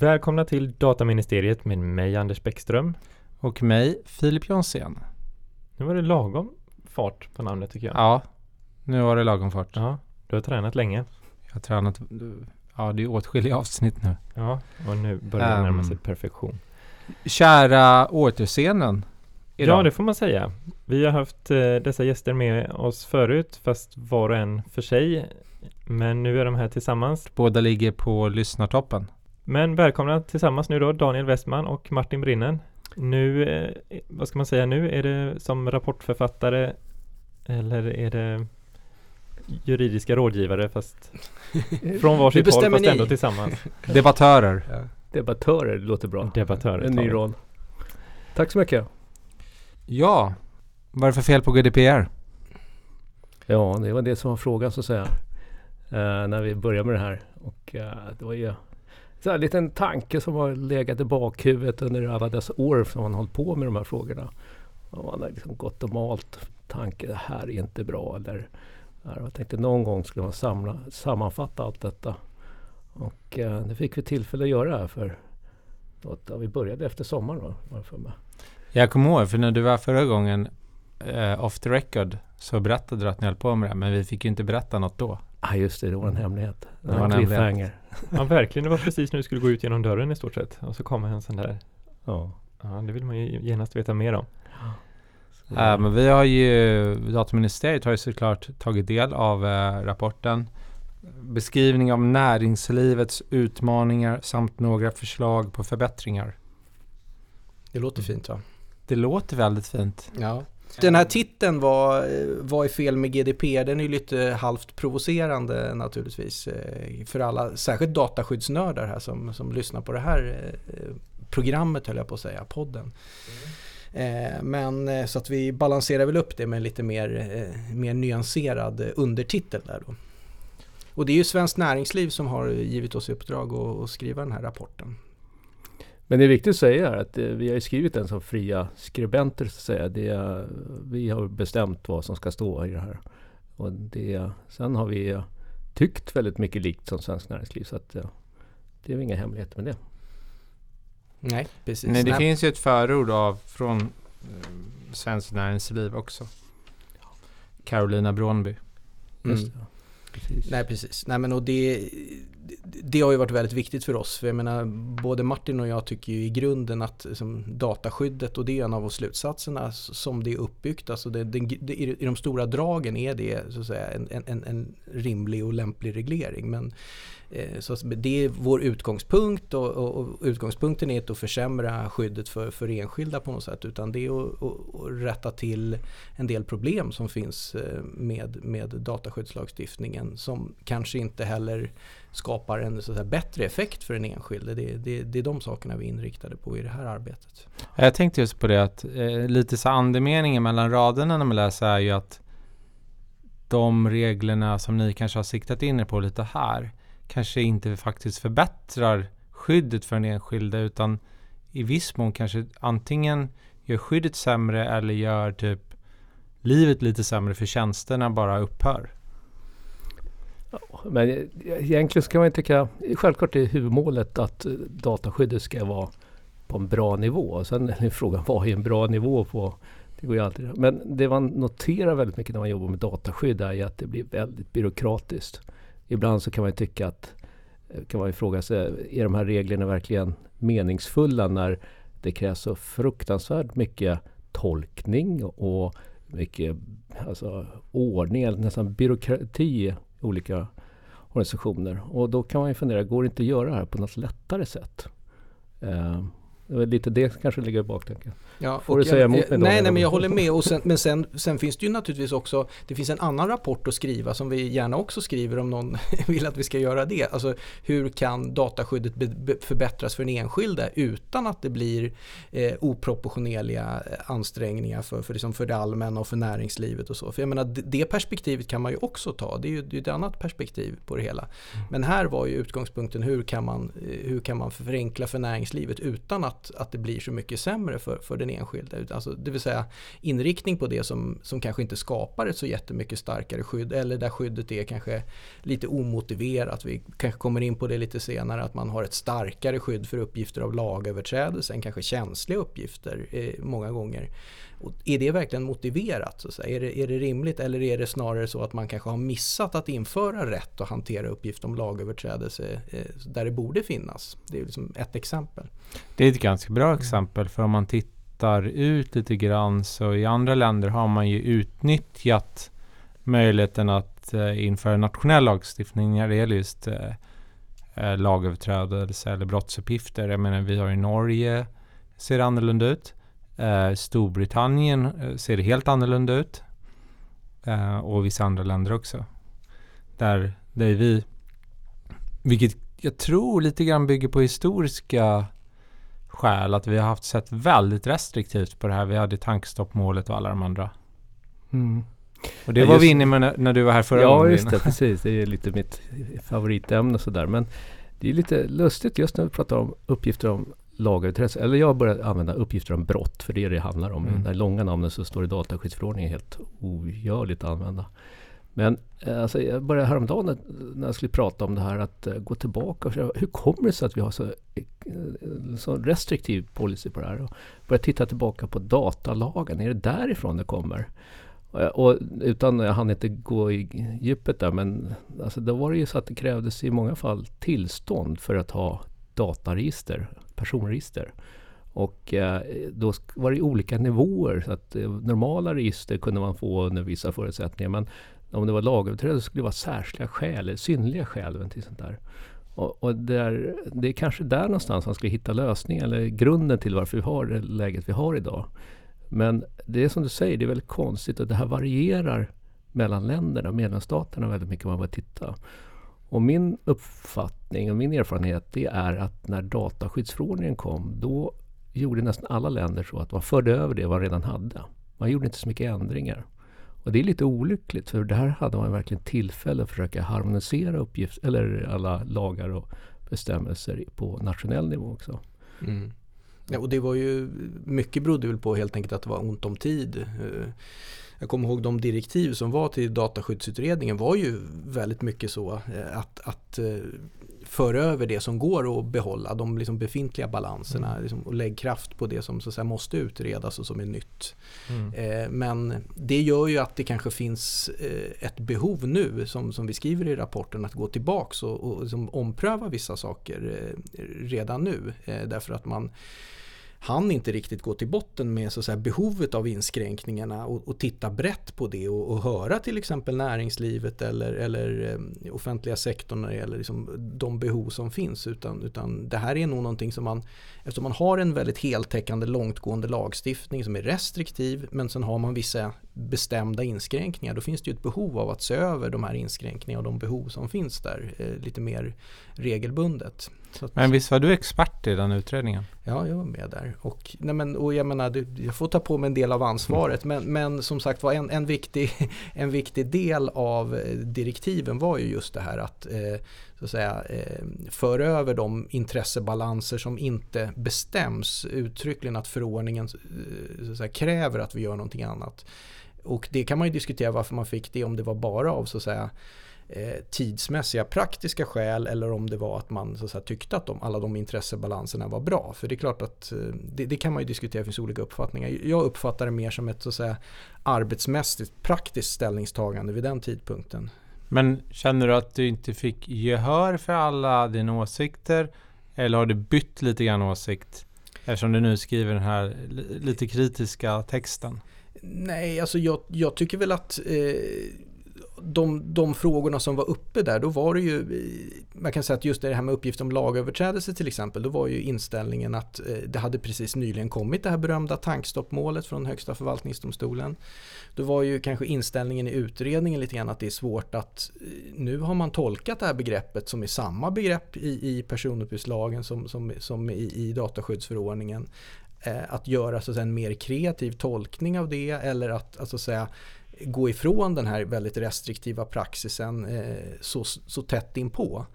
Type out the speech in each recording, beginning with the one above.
Välkomna till Dataministeriet med mig Anders Bäckström. Och mig Filip Jonsén. Nu var det lagom fart på namnet tycker jag. Ja, nu var det lagom fart. Ja, du har tränat länge. Jag har tränat, ja det är åtskilliga avsnitt nu. Ja, och nu börjar det Ehm. närma sig perfektion. Kära återscenen. idag. Ja, det får man säga. Vi har haft eh, dessa gäster med oss förut, fast var och en för sig. Men nu är de här tillsammans. Båda ligger på lyssnartoppen. Men välkomna tillsammans nu då, Daniel Westman och Martin Brinnen. Nu, eh, vad ska man säga nu? Är det som rapportförfattare eller är det juridiska rådgivare fast från varsitt håll fast ändå ni. tillsammans? Debattörer. Debattörer, det låter bra. Debattörer. En ny roll. Tack så mycket. Ja, vad är det för fel på GDPR? Ja, det var det som var frågan så att säga. Eh, när vi började med det här. Och eh, det var ju så här, en liten tanke som har legat i bakhuvudet under alla dessa år som man hållit på med de här frågorna. Och man har liksom gått och malt tanke, det här är inte bra. Eller, ja, jag tänkte någon gång skulle man samla, sammanfatta allt detta. Och eh, det fick vi tillfälle att göra här för ja, vi började efter sommaren va? var för mig. Jag kommer ihåg, för när du var förra gången eh, off the record så berättade du att ni höll på med det, men vi fick ju inte berätta något då. Ja ah, just det, det var en hemlighet. Det var en cliffhanger. Ja, verkligen. Det var precis när du skulle gå ut genom dörren i stort sett. Och så kommer en sån där. Ja. Ja, det vill man ju genast veta mer om. Eh, men vi har ju, Dataministeriet har ju såklart tagit del av eh, rapporten. Beskrivning av näringslivets utmaningar samt några förslag på förbättringar. Det låter fint va? Det låter väldigt fint. Ja. Den här titeln var, vad är fel med GDPR? Den är ju lite halvt provocerande naturligtvis. eh, För alla, särskilt dataskyddsnördar här som, som lyssnar på det här eh, programmet höll jag på att säga, podden. Eh, Men så att vi balanserar väl upp det med en lite mer, mer nyanserad undertitel där då. Och det är ju Svenskt Näringsliv som har givit oss i uppdrag att, att skriva den här rapporten. Men det är viktigt att säga att eh, vi har skrivit den som fria skribenter så att säga. Det är, vi har bestämt vad som ska stå i det här. Och det, sen har vi eh, tyckt väldigt mycket likt som Svenskt Näringsliv. Så att, eh, det är inga hemligheter med det. Nej, precis. Nej, det finns ju ett förord av från eh, Svenskt Näringsliv också. Carolina Brånby. Just Mm. Precis. Nej precis. Nej, men och det, det har ju varit väldigt viktigt för oss. För jag menar, både Martin och jag tycker ju i grunden att liksom, dataskyddet och det är en av slutsatserna som det är uppbyggt. Alltså det, det, det, i de stora dragen är det så att säga, en, en- en, rimlig och lämplig reglering. Men eh, så att det är vår utgångspunkt och, och, och utgångspunkten är inte att försämra skyddet för, för enskilda på något sätt utan det är att, att, att rätta till en del problem som finns eh, med, med dataskyddslagstiftningen som kanske inte heller skapar en så att säga, bättre effekt för den enskilde. Det, det, det är de sakerna vi är inriktade på i det här arbetet. Jag tänkte just på det att eh, lite så andemeningen mellan raderna när man läser är ju att de reglerna som ni kanske har siktat in er på lite här kanske inte faktiskt förbättrar skyddet för den enskilde utan i viss mån kanske antingen gör skyddet sämre eller gör typ livet lite sämre för tjänsterna bara upphör. Men egentligen ska man tycka, självklart är huvudmålet att dataskyddet ska vara på en bra nivå. Sen är frågan, vad är en bra nivå på? Det går ju alltid. Men det man noterar väldigt mycket när man jobbar med dataskydd är att det blir väldigt byråkratiskt. Ibland så kan man ju tycka att, kan man ju fråga sig, är de här reglerna verkligen meningsfulla när det krävs så fruktansvärt mycket tolkning och mycket alltså, ordning, eller nästan byråkrati i olika organisationer. Och då kan man ju fundera, går det inte att göra det här på något lättare sätt? Eh, det är lite det kanske ligger i baktanken. Ja, Får du säga emot mig då, Nej, nej, men jag håller med. Och sen, men sen, sen finns det ju naturligtvis också, det finns en annan rapport att skriva som vi gärna också skriver om någon vill att vi ska göra det. Alltså hur kan dataskyddet förbättras för den enskilde utan att det blir eh, oproportionerliga eh, ansträngningar för, för, liksom för det allmänna och för näringslivet och så. För jag menar, det, perspektivet kan man ju också ta. Det är ju det är ett annat perspektiv på det hela. Men här var ju utgångspunkten hur kan man, eh, hur kan man förenkla för näringslivet utan att att, att det blir så mycket sämre för, för den enskilde. Alltså, det vill säga inriktning på det som, som kanske inte skapar ett så jättemycket starkare skydd eller där skyddet är kanske lite omotiverat. Vi kanske kommer in på det lite senare att man har ett starkare skydd för uppgifter av lagöverträdelse än kanske känsliga uppgifter eh, många gånger. Och är det verkligen motiverat? Så är, det, är det rimligt eller är det snarare så att man kanske har missat att införa rätt att hantera uppgift om lagöverträdelse eh, där det borde finnas? Det är liksom ett exempel. Det är ganska bra exempel för om man tittar ut lite grann så i andra länder har man ju utnyttjat möjligheten att eh, införa nationell lagstiftning när det gäller just eh, eh lagöverträdelse eller brottsuppgifter. Jag menar vi har i Norge ser det annorlunda ut. Eh, Storbritannien eh, ser det helt annorlunda ut. Eh, och vissa andra länder också. Där, där vi, vilket jag tror lite grann bygger på historiska skäl, att vi har haft sett väldigt restriktivt på det här. Vi hade tankstoppmålet och alla de andra. Mm. Och det ja, var vi inne med när, när, du var här förra ja, gången. Ja, just det. Precis. Det är lite mitt favoritämne sådär. Men det är lite lustigt just när vi pratar om uppgifter om lagöverträdelse. Eller jag har börjat använda uppgifter om brott, för det är det det handlar om. Mm. I det långa namnet så står det dataskyddsförordningen helt ogörligt att använda. Men eh, alltså, jag började häromdagen när jag skulle prata om det här att eh, gå tillbaka och säga hur kommer det sig att vi har så, eh, så restriktiv policy på det här? Och började titta tillbaka på datalagen, är det därifrån det kommer? Och utan, jag hann inte gå i djupet där, men alltså, då var det ju så att det krävdes i många fall tillstånd för att ha dataregister personregister. Och eh, då var det olika nivåer. Så att eh, normala register kunde man få under vissa förutsättningar. Men om det var lagöverträdelse skulle det vara särskilda skäl, synliga skäl. Eller sånt där. Och, och där, det är kanske där någonstans man ska hitta lösningen eller grunden till varför vi har det läget vi har idag. Men det är som du säger, det är väldigt konstigt att det här varierar mellan länderna, medlemsstaterna väldigt mycket om man börjar titta. Och min uppfattning och min erfarenhet det är att när dataskyddsförordningen kom då gjorde nästan alla länder så att man förde över det man redan hade. Man gjorde inte så mycket ändringar. Och det är lite olyckligt för där hade man verkligen tillfälle att försöka harmonisera uppgift, eller alla lagar och bestämmelser på nationell nivå också. Mm. Ja, och det var ju, mycket berodde väl på helt enkelt att det var ont om tid. Eh, jag kommer ihåg de direktiv som var till dataskyddsutredningen var ju väldigt mycket så eh, att, att eh, föra över det som går att behålla, de liksom befintliga balanserna mm. liksom, och lägg kraft på det som så säga, måste utredas och som är nytt. Mm. Eh, men det gör ju att det kanske finns eh, ett behov nu, som, som vi skriver i rapporten, att gå tillbaks och, och liksom ompröva vissa saker eh, redan nu. Eh, därför att man han inte riktigt gå till botten med så att säga, behovet av inskränkningarna och, och titta brett på det och, och, höra till exempel näringslivet eller, eller eh, offentliga sektorn när det gäller liksom, de behov som finns. Utan, utan det här är nog någonting som man, eftersom man har en väldigt heltäckande långtgående lagstiftning som är restriktiv men sen har man vissa bestämda inskränkningar. Då finns det ju ett behov av att se över de här inskränkningarna och de behov som finns där eh, lite mer regelbundet. Att, men visst var du expert i den utredningen? Ja, jag var med där. Och, nej men, och jag menar, jag får ta på mig en del av ansvaret. Mm. Men, men som sagt var en, en, viktig, en viktig del av eh, direktiven var ju just det här att eh, så att säga, eh, föra över de intressebalanser som inte bestäms uttryckligen att förordningen eh, så att säga, kräver att vi gör någonting annat. Och det kan man ju diskutera varför man fick det, om det var bara av så att säga eh, tidsmässiga praktiska skäl eller om det var att man så att tyckte att de, alla de intressebalanserna var bra. För det är klart att eh, det, det, kan man ju diskutera, det finns olika uppfattningar. Jag uppfattar det mer som ett så att säga, arbetsmässigt praktiskt ställningstagande vid den tidpunkten. Men känner du att du inte fick gehör för alla dina åsikter? Eller har du bytt lite grann åsikt? Eftersom du nu skriver den här lite kritiska texten. Nej, alltså jag, jag tycker väl att eh, de, de frågorna som var uppe där, då var det ju, man kan säga att just det här med uppgift om lagöverträdelse till exempel, då var ju inställningen att eh, det hade precis nyligen kommit det här berömda tankstoppmålet från Högsta förvaltningsdomstolen. Då var ju kanske inställningen i utredningen lite grann att det är svårt att eh, nu har man tolkat det här begreppet som är samma begrepp i, i personuppgiftslagen som, som, som i, i dataskyddsförordningen eh, att göra så att säga, en mer kreativ tolkning av det eller att, att, så att säga, gå ifrån den här väldigt restriktiva praxisen eh, så, så tätt inpå.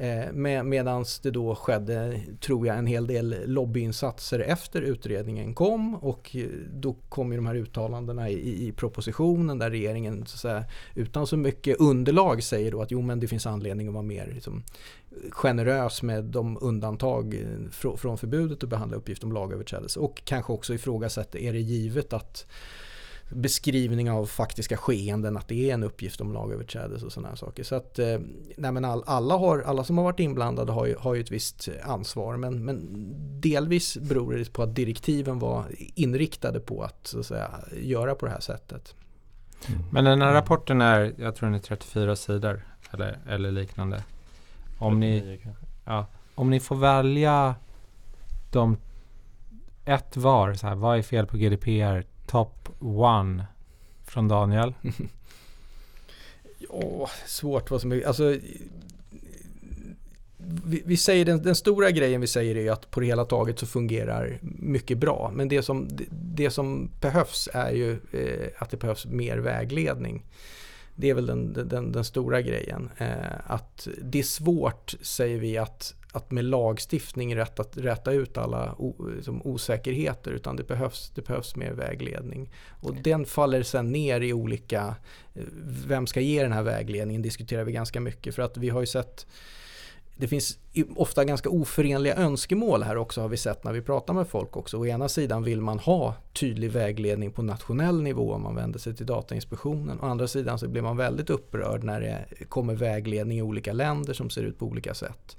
Eh, med, Medan det då skedde, tror jag, en hel del lobbyinsatser efter utredningen kom och eh, då kom ju de här uttalandena i, i propositionen där regeringen så säga, utan så mycket underlag säger då att jo men det finns anledning att vara mer liksom, generös med de undantag eh, fr från förbudet att behandla uppgift om lagöverträdelse och kanske också ifrågasätter, är det givet att beskrivning av faktiska skeenden, att det är en uppgift om lagöverträdelse och sådana saker. Så att eh, nej men all, alla, har, alla som har varit inblandade har ju, har ju ett visst ansvar men, men delvis beror det på att direktiven var inriktade på att, så att säga, göra på det här sättet. Mm. Men den här rapporten är, jag tror den är 34 sidor eller, eller liknande. Om ni, ja, om ni får välja de ett var, så här, vad är fel på GDPR? Top one från Daniel? ja, svårt vad som är... Alltså, vi, vi, säger den, den, stora grejen vi säger är att på det hela taget så fungerar mycket bra. Men det som, det, det som behövs är ju eh, att det behövs mer vägledning. Det är väl den, den, den stora grejen. Eh, att det är svårt, säger vi, att att med lagstiftning rätta, rätta ut alla o, liksom, osäkerheter utan det behövs, det behövs mer vägledning. Och den faller sen ner i olika, eh, vem ska ge den här vägledningen diskuterar vi ganska mycket för att vi har ju sett det finns ofta ganska oförenliga önskemål här också har vi sett när vi pratar med folk också. Å ena sidan vill man ha tydlig vägledning på nationell nivå om man vänder sig till Datainspektionen. Å andra sidan så blir man väldigt upprörd när det kommer vägledning i olika länder som ser ut på olika sätt.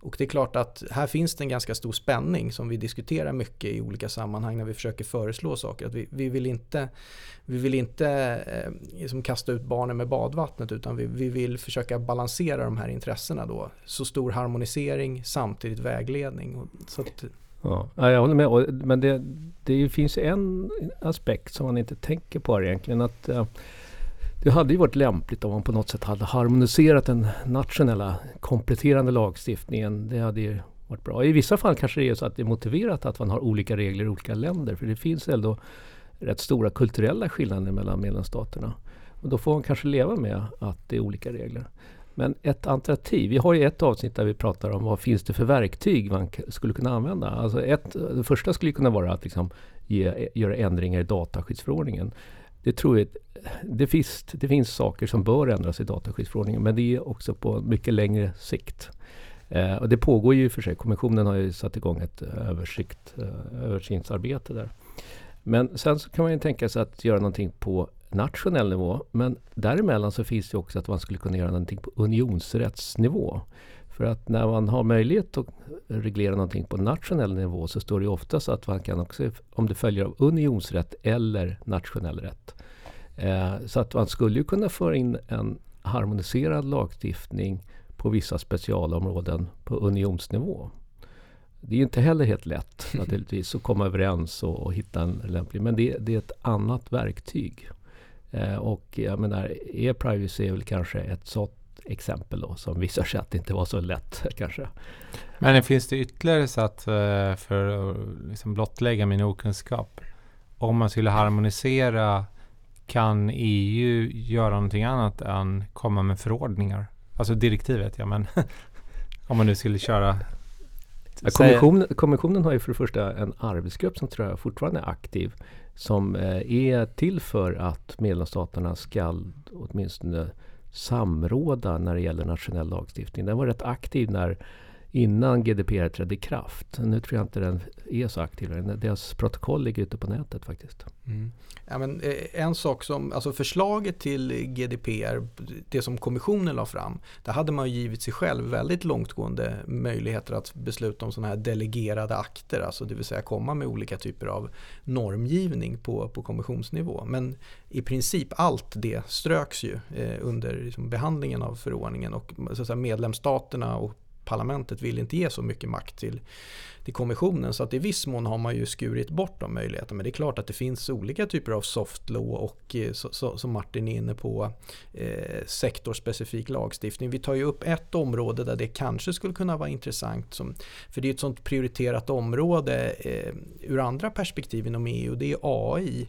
Och det är klart att här finns det en ganska stor spänning som vi diskuterar mycket i olika sammanhang när vi försöker föreslå saker. Att vi, vi vill inte, vi vill inte eh, liksom kasta ut barnen med badvattnet utan vi, vi vill försöka balansera de här intressena då. Så stor harmonisering samtidigt vägledning. Så att, Ja, jag håller med. Men det, det finns en aspekt som man inte tänker på egentligen. att eh, det hade ju varit lämpligt om man på något sätt hade harmoniserat den nationella kompletterande lagstiftningen. Det hade ju varit bra. I vissa fall kanske det är så att det är motiverat att man har olika regler i olika länder. För det finns ändå rätt stora kulturella skillnader mellan medlemsstaterna. Och då får man kanske leva med att det är olika regler. Men ett alternativ, vi har ju ett avsnitt där vi pratar om vad finns det för verktyg man skulle kunna använda. Alltså ett, det första skulle kunna vara att liksom ge, göra ändringar i dataskyddsförordningen det tror jag, det finns, det finns saker som bör ändras i dataskyddsförordningen men det är också på mycket längre sikt. Eh, och det pågår ju för sig. Kommissionen har ju satt igång ett eh, översikt, eh, översynsarbete där. Men sen så kan man ju tänka sig att göra någonting på nationell nivå. Men däremellan så finns det också att man skulle kunna göra någonting på unionsrättsnivå. För att när man har möjlighet att reglera någonting på nationell nivå så står det ofta så att man kan också, om det följer av unionsrätt eller nationell rätt. Eh, så att man skulle ju kunna föra in en harmoniserad lagstiftning på vissa specialområden på unionsnivå. Det är inte heller helt lätt naturligtvis att komma överens och, och hitta en lämplig, men det, det är ett annat verktyg. Eh, och jag menar, e-privacy är väl kanske ett sånt exempel då, som visar sig att det inte var så lätt kanske. Men finns det ytterligare sätt eh, för att liksom blottlägga min okunskap? Om man skulle harmonisera, kan EU göra någonting annat än komma med förordningar? Alltså direktivet, ja men om man nu skulle köra Ja, kommissionen, kommissionen har ju för det första en arbetsgrupp som tror jag fortfarande är aktiv. Som eh, är till för att medlemsstaterna ska åtminstone samråda när det gäller nationell lagstiftning. Den var rätt aktiv när, innan GDPR trädde i kraft. Nu tror jag inte den är så aktiv. Deras protokoll ligger ute på nätet faktiskt. Mm. Ja, men, eh, en sak som, alltså förslaget till GDPR, det som kommissionen la fram, där hade man givit sig själv väldigt långtgående möjligheter att besluta om sådana här delegerade akter, alltså det vill säga komma med olika typer av normgivning på, på kommissionsnivå. Men i princip allt det ströks ju eh, under liksom, behandlingen av förordningen och så att säga, medlemsstaterna och parlamentet vill inte ge så mycket makt till, till kommissionen. Så att i viss mån har man ju skurit bort de möjligheterna. Men det är klart att det finns olika typer av soft law och eh, så, så, som Martin är inne på eh, sektorspecifik lagstiftning. Vi tar ju upp ett område där det kanske skulle kunna vara intressant. Som, för det är ett sånt prioriterat område eh, ur andra perspektiv inom EU. Det är AI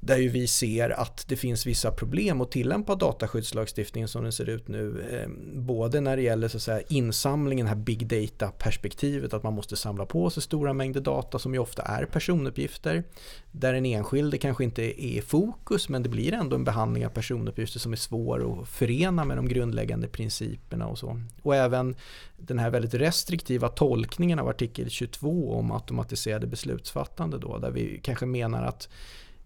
där ju vi ser att det finns vissa problem att tillämpa dataskyddslagstiftningen som den ser ut nu. Eh, både när det gäller så att säga, insamlingen, det här big data-perspektivet, att man måste samla på sig stora mängder data som ju ofta är personuppgifter. Där den enskilde kanske inte är i fokus men det blir ändå en behandling av personuppgifter som är svår att förena med de grundläggande principerna och så. Och även den här väldigt restriktiva tolkningen av artikel 22 om automatiserade beslutsfattande då, där vi kanske menar att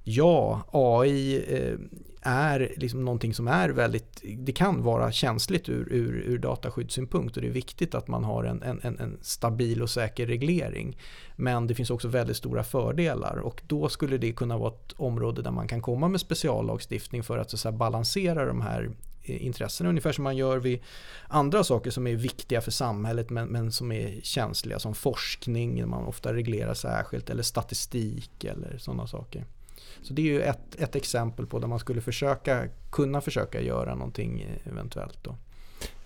ja, AI eh, är liksom någonting som är väldigt, det kan vara känsligt ur, ur, ur dataskyddssynpunkt och det är viktigt att man har en, en, en, stabil och säker reglering. Men det finns också väldigt stora fördelar och då skulle det kunna vara ett område där man kan komma med speciallagstiftning för att, så att säga, balansera de här eh, intressena. Ungefär som man gör vid andra saker som är viktiga för samhället men, men som är känsliga som forskning, man ofta reglerar särskilt eller statistik eller sådana saker. Så det är ju ett, ett exempel på där man skulle försöka kunna försöka göra någonting eventuellt då.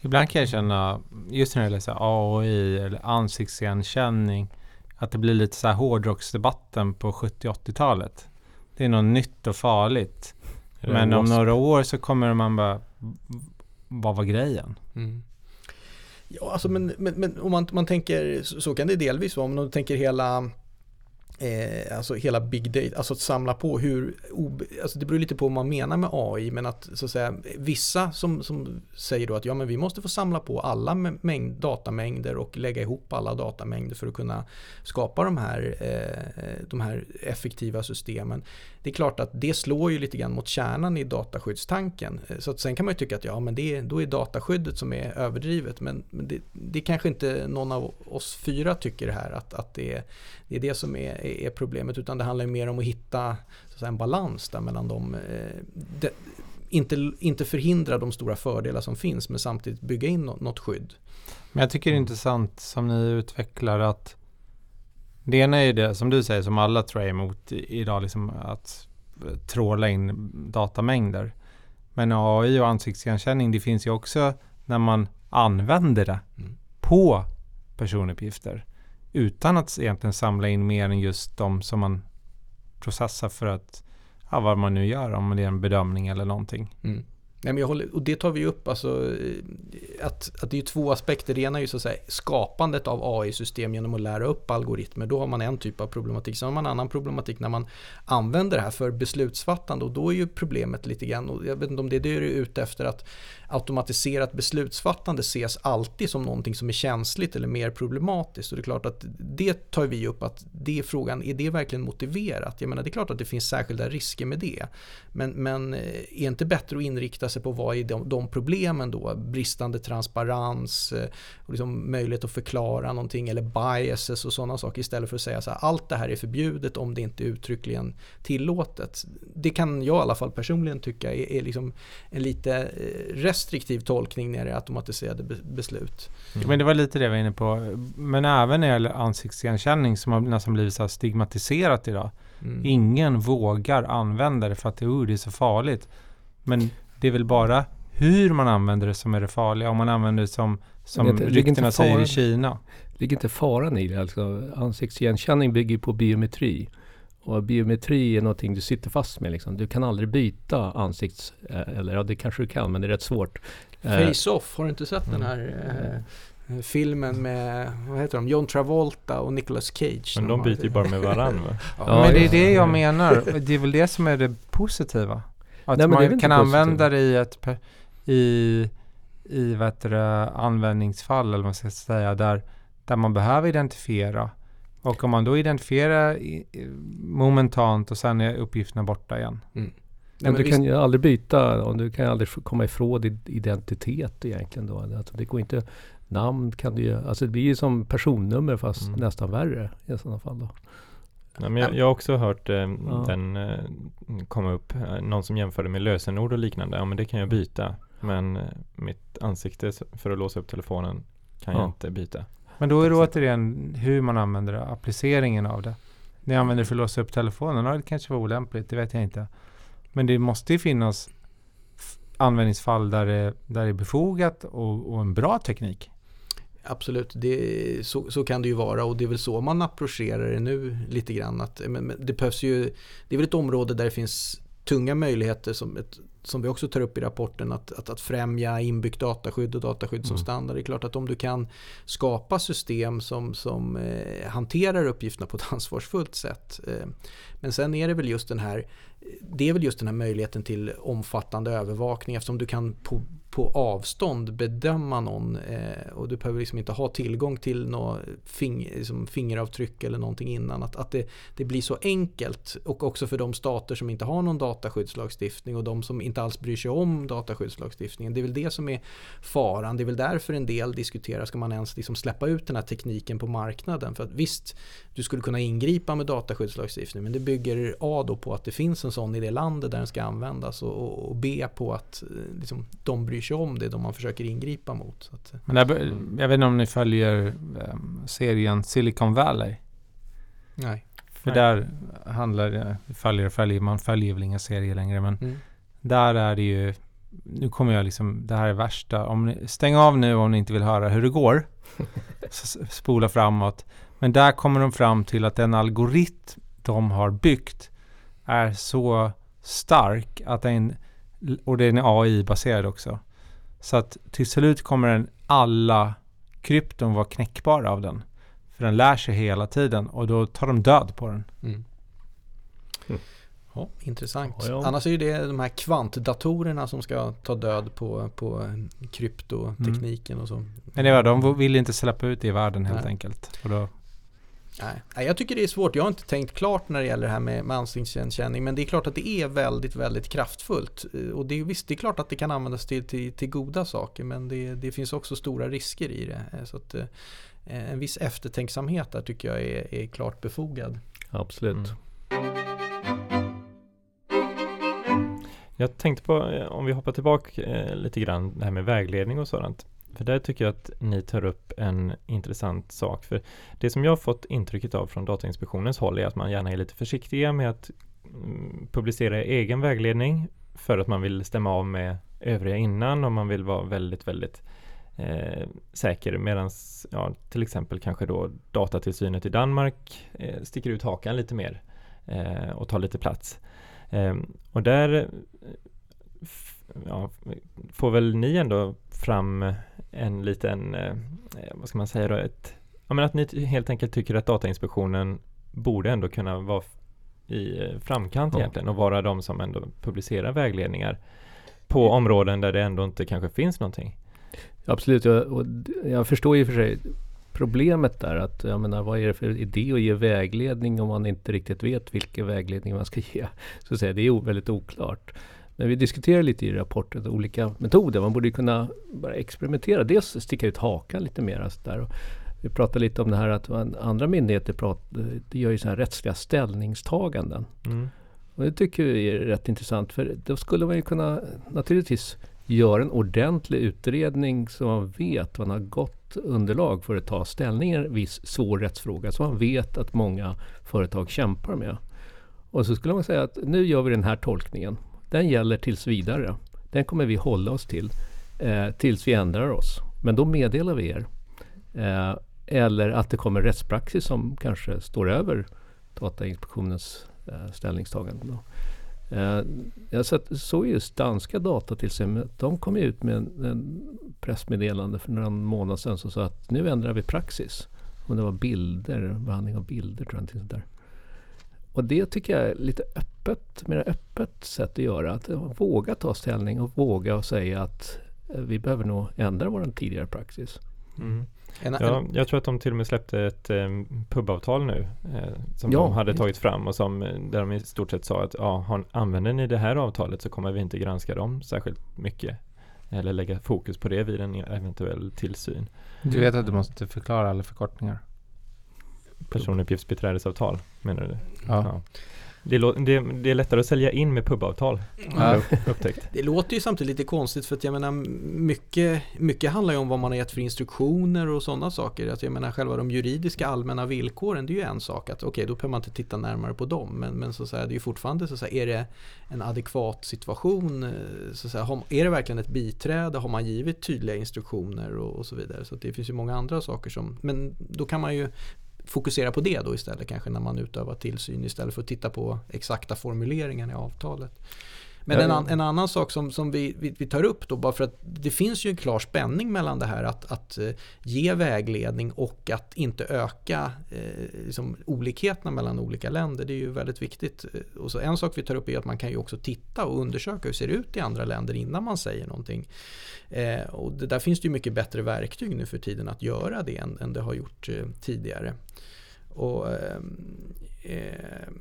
Ibland kan jag känna, just när det gäller AI eller ansiktsigenkänning, att det blir lite så här hårdrocksdebatten på 70-80-talet. Det är något nytt och farligt. Men om några år så kommer man bara, vad var grejen? Mm. Ja, alltså men, men, men om man, man tänker, så, kan det delvis vara, om man tänker hela Eh, alltså hela big data, alltså att samla på hur, alltså det beror lite på vad man menar med AI, men att så att säga vissa som, som säger då att ja men vi måste få samla på alla mängd, datamängder och lägga ihop alla datamängder för att kunna skapa de här, eh, de här effektiva systemen. Det är klart att det slår ju lite grann mot kärnan i dataskyddstanken. Eh, så att sen kan man ju tycka att ja men det, då är dataskyddet som är överdrivet, men, men det, det kanske inte någon av oss fyra tycker här att, att det, det är det som är är problemet utan det handlar mer om att hitta att en balans där mellan de, eh, de inte, inte förhindra de stora fördelar som finns men samtidigt bygga in något, skydd. Men jag tycker det är intressant som ni utvecklar att det ena är det som du säger som alla tror jag är emot idag, liksom att tråla in datamängder. Men AI och ansiktsigenkänning det finns ju också när man använder det mm. på personuppgifter utan att egentligen samla in mer än just de som man processar för att, ja, vad man nu gör, om det är en bedömning eller någonting. Mm. Nej, men jag håller, och det tar vi upp, alltså, eh, att, att det är två aspekter. Det ena är ju så att säga skapandet av AI-system genom att lära upp algoritmer. Då har man en typ av problematik. Sen har man en annan problematik när man använder det här för beslutsfattande och då är ju problemet lite grann, och jag vet inte om det är det du är ute efter, att automatiserat beslutsfattande ses alltid som någonting som är känsligt eller mer problematiskt. Och det är klart att det tar vi upp att det är frågan, är det verkligen motiverat? Jag menar det är klart att det finns särskilda risker med det. Men, men eh, är inte bättre att inrikta sig på vad är de, de problemen då? Bristande transparens, eh, och liksom möjlighet att förklara någonting eller biases och sådana saker istället för att säga så här, allt det här är förbjudet om det inte är uttryckligen tillåtet. Det kan jag i alla fall personligen tycka är, är liksom en lite eh, restriktiv tolkning när det är automatiserade beslut. Mm. Men det var lite det jag var inne på. Men även när det gäller ansiktsigenkänning som har nästan blivit så stigmatiserat idag. Mm. Ingen vågar använda det för att det, oh, det är så farligt. Men det är väl bara hur man använder det som är det farliga. Om man använder det som, som ryktena säger i Kina. Ligger inte faran i det? Alltså, ansiktsigenkänning bygger på biometri. Och biometri är någonting du sitter fast med. Liksom. Du kan aldrig byta ansikts... Eh, eller ja, det kanske du kan, men det är rätt svårt. Eh, Face-Off, har du inte sett mm. den här eh, filmen med, vad heter de, John Travolta och Nicolas Cage? Men de byter ju bara med varandra ja, ja, men det är det jag menar. Det är väl det som är det positiva. Att Nej, man kan använda det i ett i, i vad heter det, användningsfall eller vad man ska säga där, där man behöver identifiera och om man då identifierar momentant och sen är uppgifterna borta igen. Mm. Men du kan ju aldrig byta och du kan ju aldrig komma ifrån din identitet egentligen då. Alltså det går inte, namn kan du ju, alltså det blir ju som personnummer fast mm. nästan värre i sådana fall då. Ja, men jag, jag har också hört eh, ja. den eh, komma upp, eh, någon som jämförde med lösenord och liknande. Ja men det kan jag byta. Men eh, mitt ansikte för att låsa upp telefonen kan ja. jag inte byta. Men då är det återigen hur man använder det, appliceringen av det. Ni använder det för att låsa upp telefonen, ja, det kanske var olämpligt, det vet jag inte. Men det måste ju finnas användningsfall där det, där det är befogat och, och en bra teknik. Absolut, det, så, så kan det ju vara och det är väl så man approcherar det nu lite grann. Att, men, men det behövs ju, det är väl ett område där det finns tunga möjligheter som, ett, som vi också tar upp i rapporten att, att, att främja inbyggt dataskydd och dataskydd som Mm. standard. Det är klart att om du kan skapa system som, som eh, hanterar uppgifterna på ett ansvarsfullt sätt. Eh, men sen är det väl just den här det är väl just den här möjligheten till omfattande övervakning eftersom du kan på, på avstånd bedöma någon eh, och du behöver liksom inte ha tillgång till något fing, liksom fingeravtryck eller någonting innan. Att, att det, det blir så enkelt och också för de stater som inte har någon dataskyddslagstiftning och de som inte alls bryr sig om dataskyddslagstiftningen. Det är väl det som är faran. Det är väl därför en del diskuterar, ska man ens liksom släppa ut den här tekniken på marknaden? För att visst, du skulle kunna ingripa med dataskyddslagstiftning men det bygger A då på att det finns en sån i det landet där den ska användas och, och, och B på att eh, liksom, de bryr sig om det de man försöker ingripa mot. Så att, eh, Men där, bör- jag vet inte om ni följer ehm, serien Silicon Valley? nej. För Nej. där handlar det, följer och följer, man följer väl inga serier längre men Mm. där är det ju, nu kommer jag liksom, det här är värsta, om ni, stäng av nu om ni inte vill höra hur det går. Spola framåt. Men där kommer de fram till att den algoritm de har byggt är så stark att den, och den är AI-baserad också. Så att till slut kommer den alla krypton vara knäckbara av den. För den lär sig hela tiden och då tar de död på den. Mm. Mm. Ja, intressant. Ja, ja. Annars är ju det de här kvantdatorerna som ska ta död på, på kryptotekniken och så. Men det var, de vill inte släppa ut det i världen helt Nej. enkelt. Och då, Nej. Jag tycker det är svårt. Jag har inte tänkt klart när det gäller det här med, med ansiktsigenkänning. Men det är klart att det är väldigt, väldigt kraftfullt. Eh, Och det är, visst, det är klart att det kan användas till, till, till goda saker. Men det, det finns också stora risker i det. Eh, Så att, eh, en viss eftertänksamhet där tycker jag är, är klart befogad. Absolut. Mm. Jag tänkte på, om vi hoppar tillbaka lite grann, det här med vägledning och sådant. För där tycker jag att ni tar upp en intressant sak. För det som jag har fått intrycket av från Datainspektionens håll är att man gärna är lite försiktiga med att mm, publicera egen vägledning för att man vill stämma av med övriga innan och man vill vara väldigt, väldigt eh, säker medan ja, till exempel kanske då datatillsynet i Danmark eh, sticker ut hakan lite mer eh, och tar lite plats. Eh, och där eh, ja, får väl ni ändå fram en liten, eh, eh, vad ska man säga då, ett, ja, men att ni helt enkelt tycker att Datainspektionen borde ändå kunna vara i eh, framkant Ja. egentligen och vara de som ändå publicerar vägledningar på områden där det ändå inte kanske finns någonting. Absolut, jag, jag förstår ju för sig problemet där att jag menar vad är det för idé att ge vägledning om man inte riktigt vet vilken vägledning man ska ge. Så att säga, det är väldigt oklart. Men vi diskuterar lite i rapporten olika metoder. Man borde kunna bara experimentera. Dels sticka ut hakan lite mer. Så där. Vi pratar lite om det här att andra myndigheter pratar, gör ju så här rättsliga ställningstaganden. Mm. Och det tycker vi är rätt intressant för då skulle man ju kunna naturligtvis göra en ordentlig utredning så man vet, man har gott underlag för att ta ställning i en viss svår rättsfråga som man vet att många företag kämpar med. Och så skulle man säga att nu gör vi den här tolkningen. Den gäller tills vidare. Den kommer vi hålla oss till eh, tills vi ändrar oss. Men då meddelar vi er. Eh, eller att det kommer rättspraxis som kanske står över Datainspektionens eh, ställningstagande. Då. Eh, jag såg just danska datatillsynet. De kom ut med en, en pressmeddelande för några månader sedan som sa att nu ändrar vi praxis. Om det var bilder, behandling av bilder tror jag. någonting där. Och det tycker jag är lite öppet, mer öppet sätt att göra. Att våga ta ställning och våga säga att eh, vi behöver nog ändra vår tidigare praxis. Mm. Ja, jag tror att de till och med släppte ett eh, pubavtal nu eh, som Ja, de hade tagit fram och som eh, där de i stort sett sa att ja, har, använder ni det här avtalet så kommer vi inte granska dem särskilt mycket eller lägga fokus på det vid en eventuell tillsyn. du vet att du måste förklara alla förkortningar. Personuppgiftsbiträdesavtal menar du? Ja. Det, är, det, det är lättare att sälja in med pubavtal. Ja. Upptäckt. Det låter ju samtidigt lite konstigt för att jag menar mycket, mycket handlar ju om vad man har gett för instruktioner och sådana saker. Att jag menar själva de juridiska allmänna villkoren det är ju en sak. att Okej, okay, då behöver man inte titta närmare på dem. Men, men så att säga, det är ju fortfarande så att säga, är det en adekvat situation? eh, Så att säga, är det verkligen ett biträde? Har man givit tydliga instruktioner och, och så vidare? Så det finns ju många andra saker som, men då kan man ju fokusera på det då istället kanske när man utövar tillsyn istället för att titta på exakta formuleringar i avtalet. Men en, an, en, annan sak som, som vi, vi, vi, tar upp då, bara för att det finns ju en klar spänning mellan det här att, att uh, ge vägledning och att inte öka uh, liksom, olikheterna mellan olika länder. Det är ju väldigt viktigt. Och så en sak vi tar upp är att man kan ju också titta och undersöka hur det ser ut i andra länder innan man säger någonting. Uh, och det, där finns det ju mycket bättre verktyg nu för tiden att göra det än, än det har gjort tidigare. Och, Eh,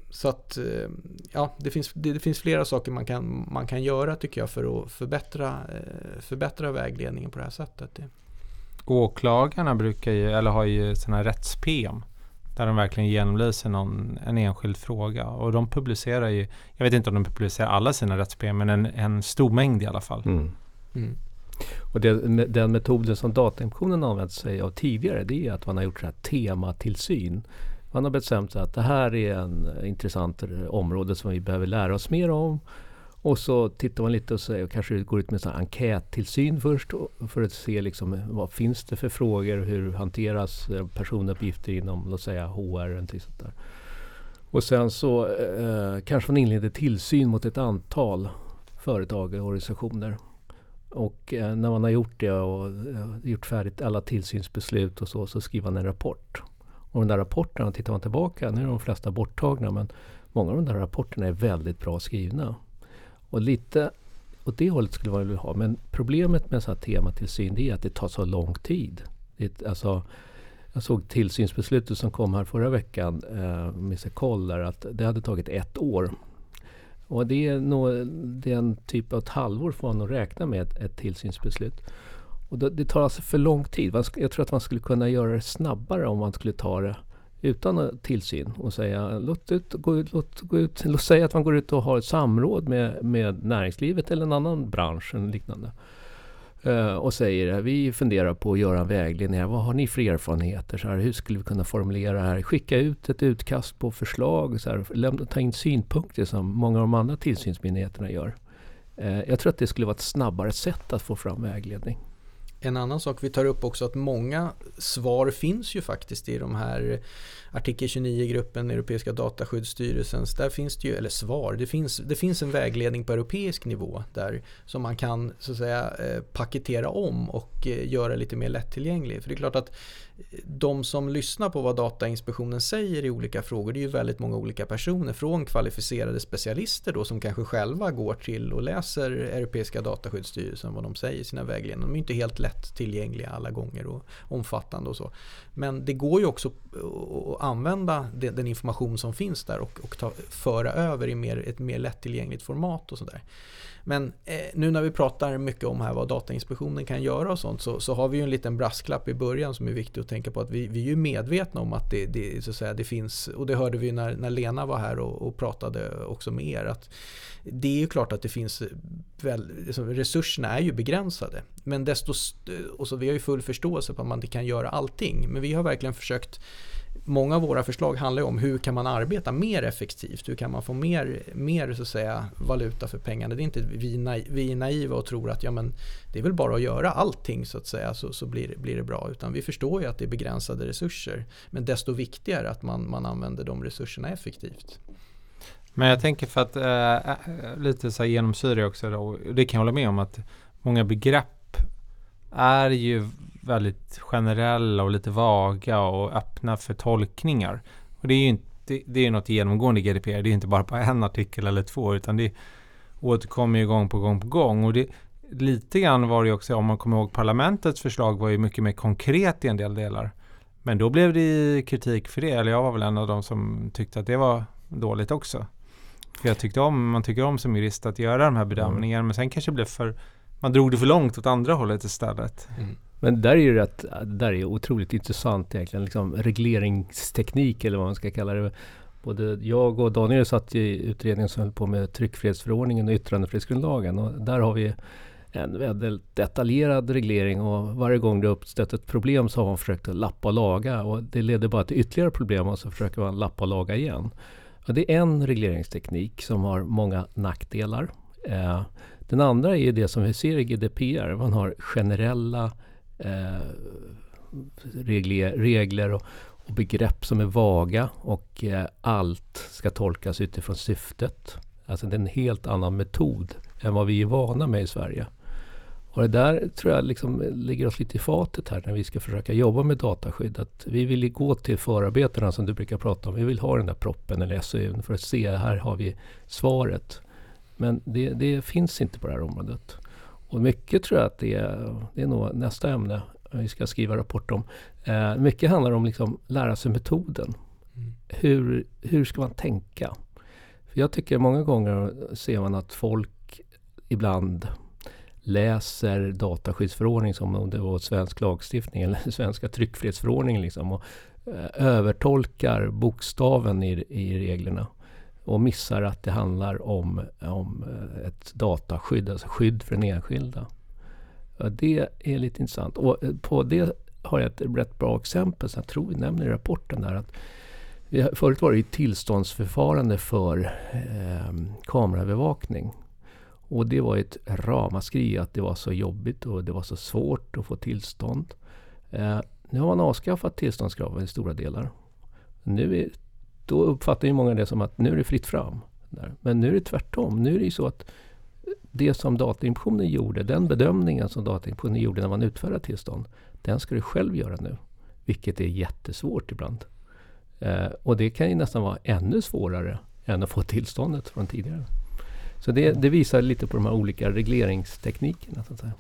så att eh, ja, det finns, det, det, finns flera saker man kan, man kan göra tycker jag för att förbättra, eh, förbättra vägledningen på det här sättet. Åklagarna brukar ju, eller har ju sådana rätts-PM där de verkligen genomlyser någon, en enskild fråga. Och de publicerar ju, jag vet inte om de publicerar alla sina rätts-PM, men en, en stor mängd i alla fall. Mm. Mm. Och det, den metoden som Datainspektionen använt sig av tidigare det är att man har gjort så här tematillsyn. Man har bestämt sig att det här är en intressant område som vi behöver lära oss mer om. Och så tittar man lite och, så, och kanske går ut med en enkättillsyn först för att se liksom, vad finns det för frågor, hur hanteras eh, personuppgifter inom låt säga HR och sånt där. Och sen så eh, kanske man inleder tillsyn mot ett antal företag och organisationer. Och eh, när man har gjort det och eh, gjort färdigt alla tillsynsbeslut och så, så skriver man en rapport. Och de där rapporterna, tittar man tillbaka, nu är de flesta borttagna, men många av de där rapporterna är väldigt bra skrivna. Och lite åt det hållet skulle man vilja ha. Men problemet med så här tematillsyn det är att det tar så lång tid. Det, alltså, jag såg tillsynsbeslutet som kom här förra veckan eh, med Koll, där att det hade tagit ett år. Och det är, nog, den typ av ett halvår får man nog räkna med ett, ett tillsynsbeslut. Och det, det tar alltså för lång tid. Jag tror att man skulle kunna göra det snabbare om man skulle ta det utan tillsyn och säga låt, ut, gå ut, låt, gå ut, låt säga att man går ut och har ett samråd med, med näringslivet eller en annan bransch eller liknande. Uh, och säger vi funderar på att göra en vägledning här. Vad har ni för erfarenheter? Så här, hur skulle vi kunna formulera det här? Skicka ut ett utkast på förslag. Så här, lämna, ta in synpunkter som många av de andra tillsynsmyndigheterna gör. Uh, jag tror att det skulle vara ett snabbare sätt att få fram vägledning. En annan sak vi tar upp också att många svar finns ju faktiskt i de här artikel 29-gruppen, Europeiska dataskyddsstyrelsens, där finns det ju, eller svar, det finns, det finns en vägledning på europeisk nivå där som man kan så att säga eh, paketera om och eh, göra lite mer lättillgänglig. För det är klart att eh, de som lyssnar på vad Datainspektionen säger i olika frågor, det är ju väldigt många olika personer från kvalificerade specialister då som kanske själva går till och läser Europeiska dataskyddsstyrelsen vad de säger i sina vägledningar. De är inte helt lätt tillgängliga alla gånger och omfattande och så. Men det går ju också att använda den information som finns där och, och ta, föra över i mer, ett mer lättillgängligt format och sådär. Men eh, nu när vi pratar mycket om här vad Datainspektionen kan göra och sånt så, så, har vi ju en liten brasklapp i början som är viktig att tänka på att vi, vi är ju medvetna om att det, det, så att säga, det finns, och det hörde vi när, när Lena var här och, och pratade också med er, att det är ju klart att det finns, väl, liksom, resurserna är ju begränsade. Men desto, och så vi har ju full förståelse på att man inte kan göra allting, men vi har verkligen försökt många av våra förslag handlar om hur kan man arbeta mer effektivt? Hur kan man få mer, mer så att säga, valuta för pengarna? Det är inte vi, naiv, vi är naiva och tror att ja, men det är väl bara att göra allting så att säga så, så blir, blir det bra. Utan vi förstår ju att det är begränsade resurser. Men desto viktigare att man, man använder de resurserna effektivt. Men jag tänker för att äh, lite så här genomsyra också då, det kan jag hålla med om att många begrepp är ju väldigt generella och lite vaga och öppna för tolkningar. Och det är ju inte, det är något genomgående i GDPR. Det är inte bara på en artikel eller två utan det återkommer ju gång på gång på gång. Och det, lite grann var det också, om man kommer ihåg parlamentets förslag var ju mycket mer konkret i en del delar. Men då blev det kritik för det, eller jag var väl en av de som tyckte att det var dåligt också. För jag tyckte om, man tycker om som jurist att göra de här bedömningarna, mm. men sen kanske det blev för, man drog det för långt åt andra hållet istället. Mm. Men där är ju rätt, där är otroligt intressant egentligen, liksom regleringsteknik eller vad man ska kalla det. både jag och Daniel satt i utredningen som höll på med tryckfrihetsförordningen och yttrandefrihetsgrundlagen. Och där har vi en väldigt detaljerad reglering och varje gång det uppstått ett problem så har man försökt att lappa och laga och det leder bara till ytterligare problem och så försöker man lappa och laga igen. Och det är en regleringsteknik som har många nackdelar. Eh, den andra är det som vi ser i GDPR. Man har generella eh, regler, regler och, och, begrepp som är vaga och eh, allt ska tolkas utifrån syftet. Alltså det är en helt annan metod än vad vi är vana med i Sverige. Och det där tror jag liksom ligger oss lite i fatet här när vi ska försöka jobba med dataskydd. Att vi vill gå till förarbetena som du brukar prata om. Vi vill ha den där proppen eller SOU för att se, här har vi svaret. Men det, det, finns inte på det här området. Och mycket tror jag att det är, det är nog nästa ämne vi ska skriva rapport om. Eh, mycket handlar om liksom lära sig metoden. Mm. Hur, hur ska man tänka? För jag tycker många gånger ser man att folk ibland läser dataskyddsförordning som om det var svensk lagstiftning eller svenska tryckfrihetsförordningen liksom och eh, övertolkar bokstaven i, i reglerna och missar att det handlar om, om eh, ett dataskydd, alltså skydd för den enskilda. Ja, det är lite intressant. Och eh, på det har jag ett rätt bra exempel som jag tror vi nämner i rapporten där. Att vi förut var det ett tillståndsförfarande för eh, kameraövervakning. Och det var ett ramaskri att det var så jobbigt och det var så svårt att få tillstånd. Eh, nu har man avskaffat tillståndskraven i stora delar. Nu är, då uppfattar ju många det som att nu är det fritt fram. Där. Men nu är det tvärtom. Nu är det ju så att det som Datainspektionen gjorde, den bedömningen som Datainspektionen gjorde när man utfärdade tillstånd, den ska du själv göra nu. Vilket är jättesvårt ibland. Eh, och det kan ju nästan vara ännu svårare än att få tillståndet från tidigare. Så det, det visar lite på de här olika regleringsteknikerna. Så att säga.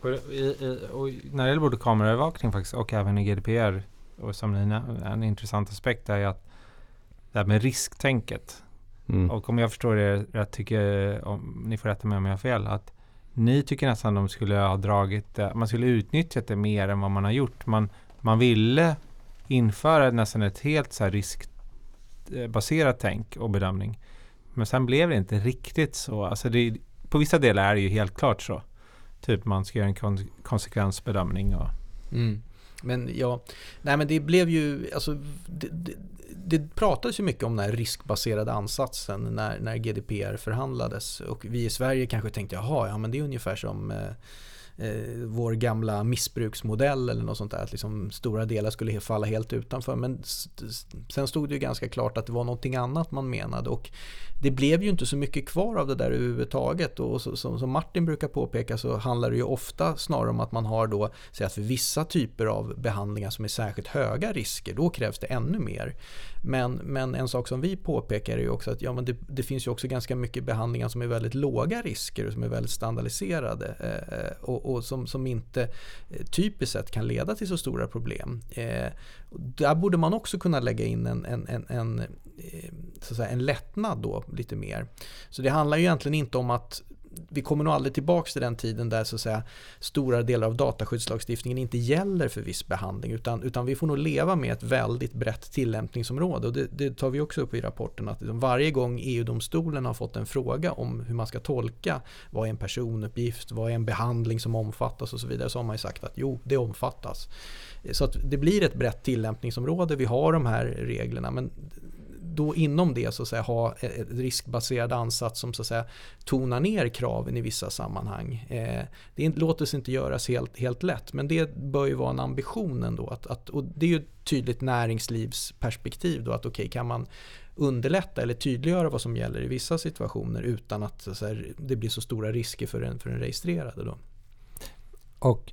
Och, i, och när det gäller både kameraövervakning faktiskt och även i GDPR, och som ni en intressant aspekt är att det här med risktänket. Mm. Och om jag förstår det rätt, tycker, om, ni får rätta mig om jag har fel, att ni tycker nästan de skulle ha dragit det, man skulle utnyttjat det mer än vad man har gjort. Man, man ville införa nästan ett helt så här riskbaserat tänk och bedömning. Men sen blev det inte riktigt så. Alltså det, på vissa delar är det ju helt klart så. Typ man ska göra en kon konsekvensbedömning. Och... Mm. Men ja, nej men det blev ju, alltså det, det, det pratades ju mycket om den här riskbaserade ansatsen när, när GDPR förhandlades. Och vi i Sverige kanske tänkte jaha, ja men det är ungefär som eh, eh, vår gamla missbruksmodell eller något sånt där. Att liksom stora delar skulle falla helt utanför. Men sen stod det ju ganska klart att det var någonting annat man menade. Och det blev ju inte så mycket kvar av det där överhuvudtaget. Och så, som, som Martin brukar påpeka så handlar det ju ofta snarare om att man har då, säg att för vissa typer av behandlingar som är särskilt höga risker, då krävs det ännu mer. Men, men en sak som vi påpekar är ju också att ja, men det, det finns ju också ganska mycket behandlingar som är väldigt låga risker och som är väldigt standardiserade. Eh, eh och, och som, som inte eh, typiskt sett kan leda till så stora problem. Eh, där borde man också kunna lägga in en, en, en, en, eh, så att säga, en lättnad då lite mer. Så det handlar ju egentligen inte om att vi kommer nog aldrig tillbaka till den tiden där så att säga, stora delar av dataskyddslagstiftningen inte gäller för viss behandling utan, utan vi får nog leva med ett väldigt brett tillämpningsområde och det, det tar vi också upp i rapporten att liksom varje gång EU-domstolen har fått en fråga om hur man ska tolka vad är en personuppgift, vad är en behandling som omfattas och så vidare så har man ju sagt att jo, det omfattas. Så att det blir ett brett tillämpningsområde, vi har de här reglerna men då inom det så att säga, ha ett riskbaserad ansats som så att säga, tonar ner kraven i vissa sammanhang. Eh, det låter sig inte göras helt, helt lätt men det bör ju vara en ambition ändå. Att, att, och det är ju ett tydligt näringslivsperspektiv då att okej okay, kan man underlätta eller tydliggöra vad som gäller i vissa situationer utan att, så att säga, det blir så stora risker för den, för den registrerade. Då. Och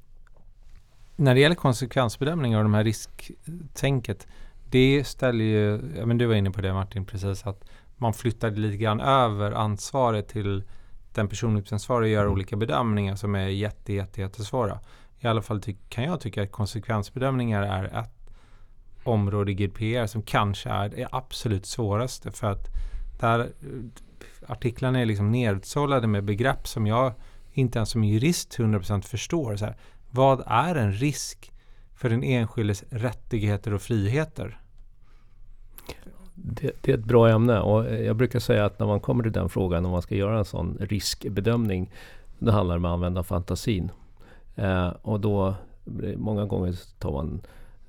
när det gäller konsekvensbedömningar och de här risktänket det ställer ju, ja, men du var inne på det Martin precis, att man flyttade lite grann över ansvaret till den personuppgiftsansvariga att göra mm. olika bedömningar som är jätte, jätte, jättesvåra. I alla fall kan jag tycka att konsekvensbedömningar är ett område i GDPR som kanske är det absolut svåraste för att där artiklarna är liksom nedsållade med begrepp som jag inte ens som jurist 100% förstår. Så här, vad är en risk för den enskildes rättigheter och friheter? Det, det, är ett bra ämne och jag brukar säga att när man kommer till den frågan om man ska göra en sån riskbedömning. Då handlar det om att använda fantasin. Eh, och då många gånger tar man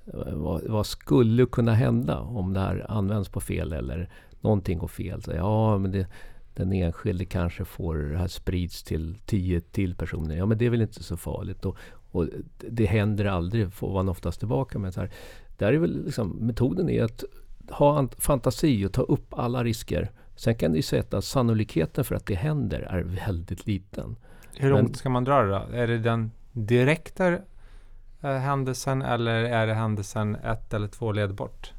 eh, vad, vad, skulle kunna hända om det här används på fel eller någonting går fel. Så, ja, men det, den enskilde kanske får det här sprids till tio till personer. Ja, men det är väl inte så farligt. Och, och det händer aldrig, får man oftast tillbaka. Men så här, där är väl liksom, metoden är att ha fantasi och ta upp alla risker. Sen kan du säga att sannolikheten för att det händer är väldigt liten. Hur långt ska man dra då? Är det den direkta eh, händelsen eller är det händelsen ett eller två led bort?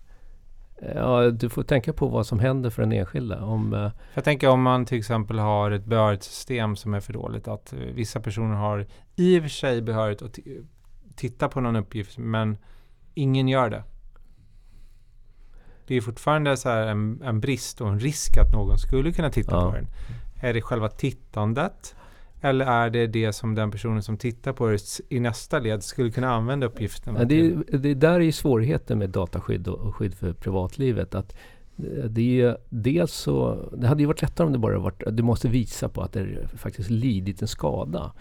Ja, du får tänka på vad som händer för den enskilda. Om, eh, jag tänker om man till exempel har ett behörighetssystem som är för dåligt. Att vissa personer har i och för sig behörighet att titta på någon uppgift men ingen gör det. Det är fortfarande så en, en, brist och en risk att någon skulle kunna titta ja. på den. Är det själva tittandet? Eller är det det som den personen som tittar på det i nästa led skulle kunna använda uppgifterna ja, det, det där är svårigheten med dataskydd och, och skydd för privatlivet. Att det, dels så, det hade ju varit lättare om det bara varit, du måste visa på att det faktiskt lidit en skada.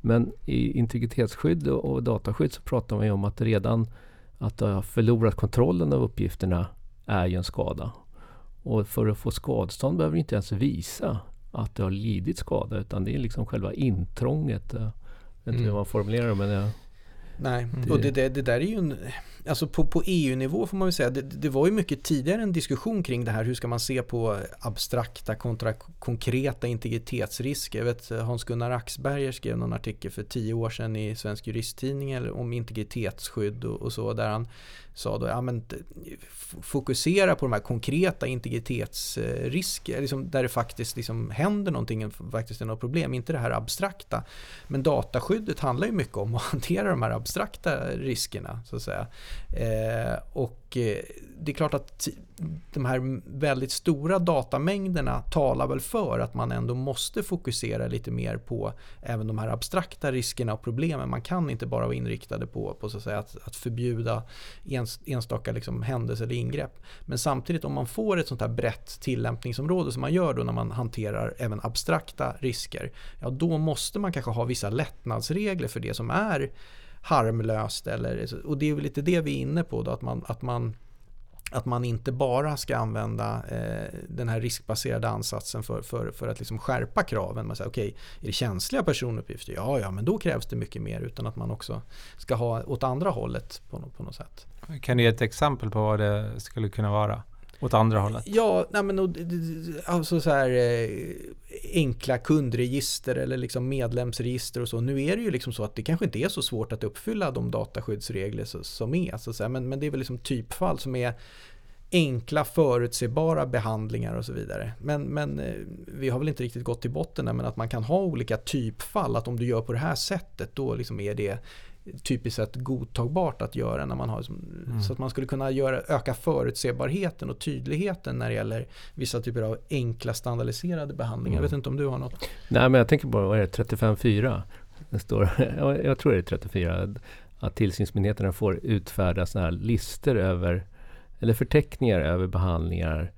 Men i integritetsskydd och, och dataskydd så pratar man ju om att redan att du har förlorat kontrollen av uppgifterna är ju en skada. Och för att få skadestånd behöver du inte ens visa att du har lidit skada utan det är liksom själva intrånget. Jag vet inte mm. hur man formulerar det men jag, Nej, det... och det, det, det, där är ju en... Alltså på, på EU-nivå får man väl säga, det, det, var ju mycket tidigare en diskussion kring det här. Hur ska man se på abstrakta kontra konkreta integritetsrisker? Jag vet Hans-Gunnar Axberger skrev någon artikel för tio år sedan i Svensk Juristtidning om integritetsskydd och, och så där han sa då, ja men fokusera på de här konkreta integritetsrisker, liksom där det faktiskt liksom händer någonting, faktiskt är något problem, inte det här abstrakta. Men dataskyddet handlar ju mycket om att hantera de här abstrakta riskerna, så att säga. Eh, och eh, det är klart att de här väldigt stora datamängderna talar väl för att man ändå måste fokusera lite mer på även de här abstrakta riskerna och problemen. Man kan inte bara vara inriktade på, på så att, säga, att, att förbjuda ens, enstaka liksom händelser eller ingrepp. Men samtidigt om man får ett sånt här brett tillämpningsområde som man gör då när man hanterar även abstrakta risker. Ja då måste man kanske ha vissa lättnadsregler för det som är harmlöst. Eller, och det är väl lite det vi är inne på då, att man, att man att man inte bara ska använda eh, den här riskbaserade ansatsen för, för, för att liksom skärpa kraven. Man säger, okay, är det känsliga personuppgifter? Ja, ja, men då krävs det mycket mer utan att man också ska ha åt andra hållet på, på något sätt. Kan du ge ett exempel på vad det skulle kunna vara? Åt andra hållet? Ja, nej men, alltså så här eh, enkla kundregister eller liksom medlemsregister och så. Nu är det ju liksom så att det kanske inte är så svårt att uppfylla de dataskyddsregler som är. Så så här, Men, men det är väl liksom typfall som är enkla förutsebara behandlingar och så vidare. Men, men eh, vi har väl inte riktigt gått till botten där men att man kan ha olika typfall. Att om du gör på det här sättet då liksom är det typiskt sett godtagbart att göra när man har mm. så att man skulle kunna göra, öka förutsebarheten och tydligheten när det gäller vissa typer av enkla standardiserade behandlingar. Mm. Jag vet inte om du har något? Nej men jag tänker på, vad är det, 35.4? Det står, jag tror det är 34 att tillsynsmyndigheterna får utfärda sådana här listor över eller förteckningar över behandlingar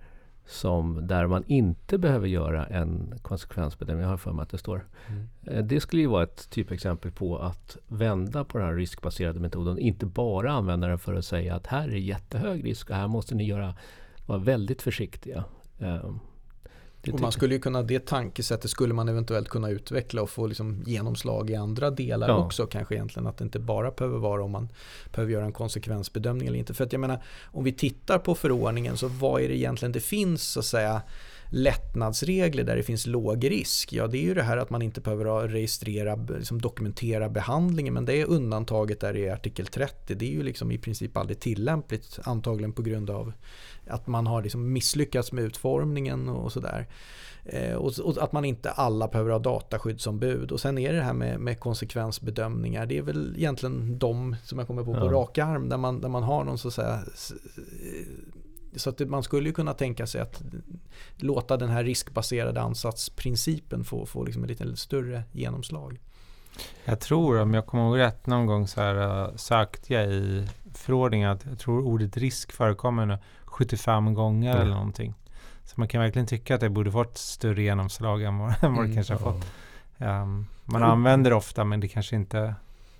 som där man inte behöver göra en konsekvensbedömning. Jag har för mig att det står. Mm. Eh, det skulle ju vara ett typexempel på att vända på den här riskbaserade metoden. Inte bara använda den för att säga att här är jättehög risk och här måste ni göra, vara väldigt försiktiga. Det och man skulle ju kunna, det tankesättet skulle man eventuellt kunna utveckla och få liksom genomslag i andra delar ja. också kanske egentligen. Att det inte bara behöver vara om man behöver göra en konsekvensbedömning eller inte. För att jag menar, om vi tittar på förordningen så vad är det egentligen det finns så att säga lättnadsregler där det finns låg risk, ja det är ju det här att man inte behöver registrera, liksom dokumentera behandlingen men det är undantaget där i artikel 30. Det är ju liksom i princip aldrig tillämpligt antagligen på grund av att man har liksom misslyckats med utformningen och sådär. Eh, och, och, att man inte alla behöver ha dataskyddsombud. Och sen är det det här med, med konsekvensbedömningar. Det är väl egentligen de som jag kommer på på ja. rak arm där man, där man har någon så att säga så att man skulle ju kunna tänka sig att låta den här riskbaserade ansatsprincipen få, få liksom ett lite större genomslag. Jag tror, om jag kommer ihåg rätt, någon gång så här, sökte jag i förordningen att jag tror ordet risk förekommer nu 75 gånger Mm. eller någonting. Så man kan verkligen tycka att det borde fått större genomslag än vad, vad det Mm. kanske har fått. Um, man använder det ofta men det kanske inte...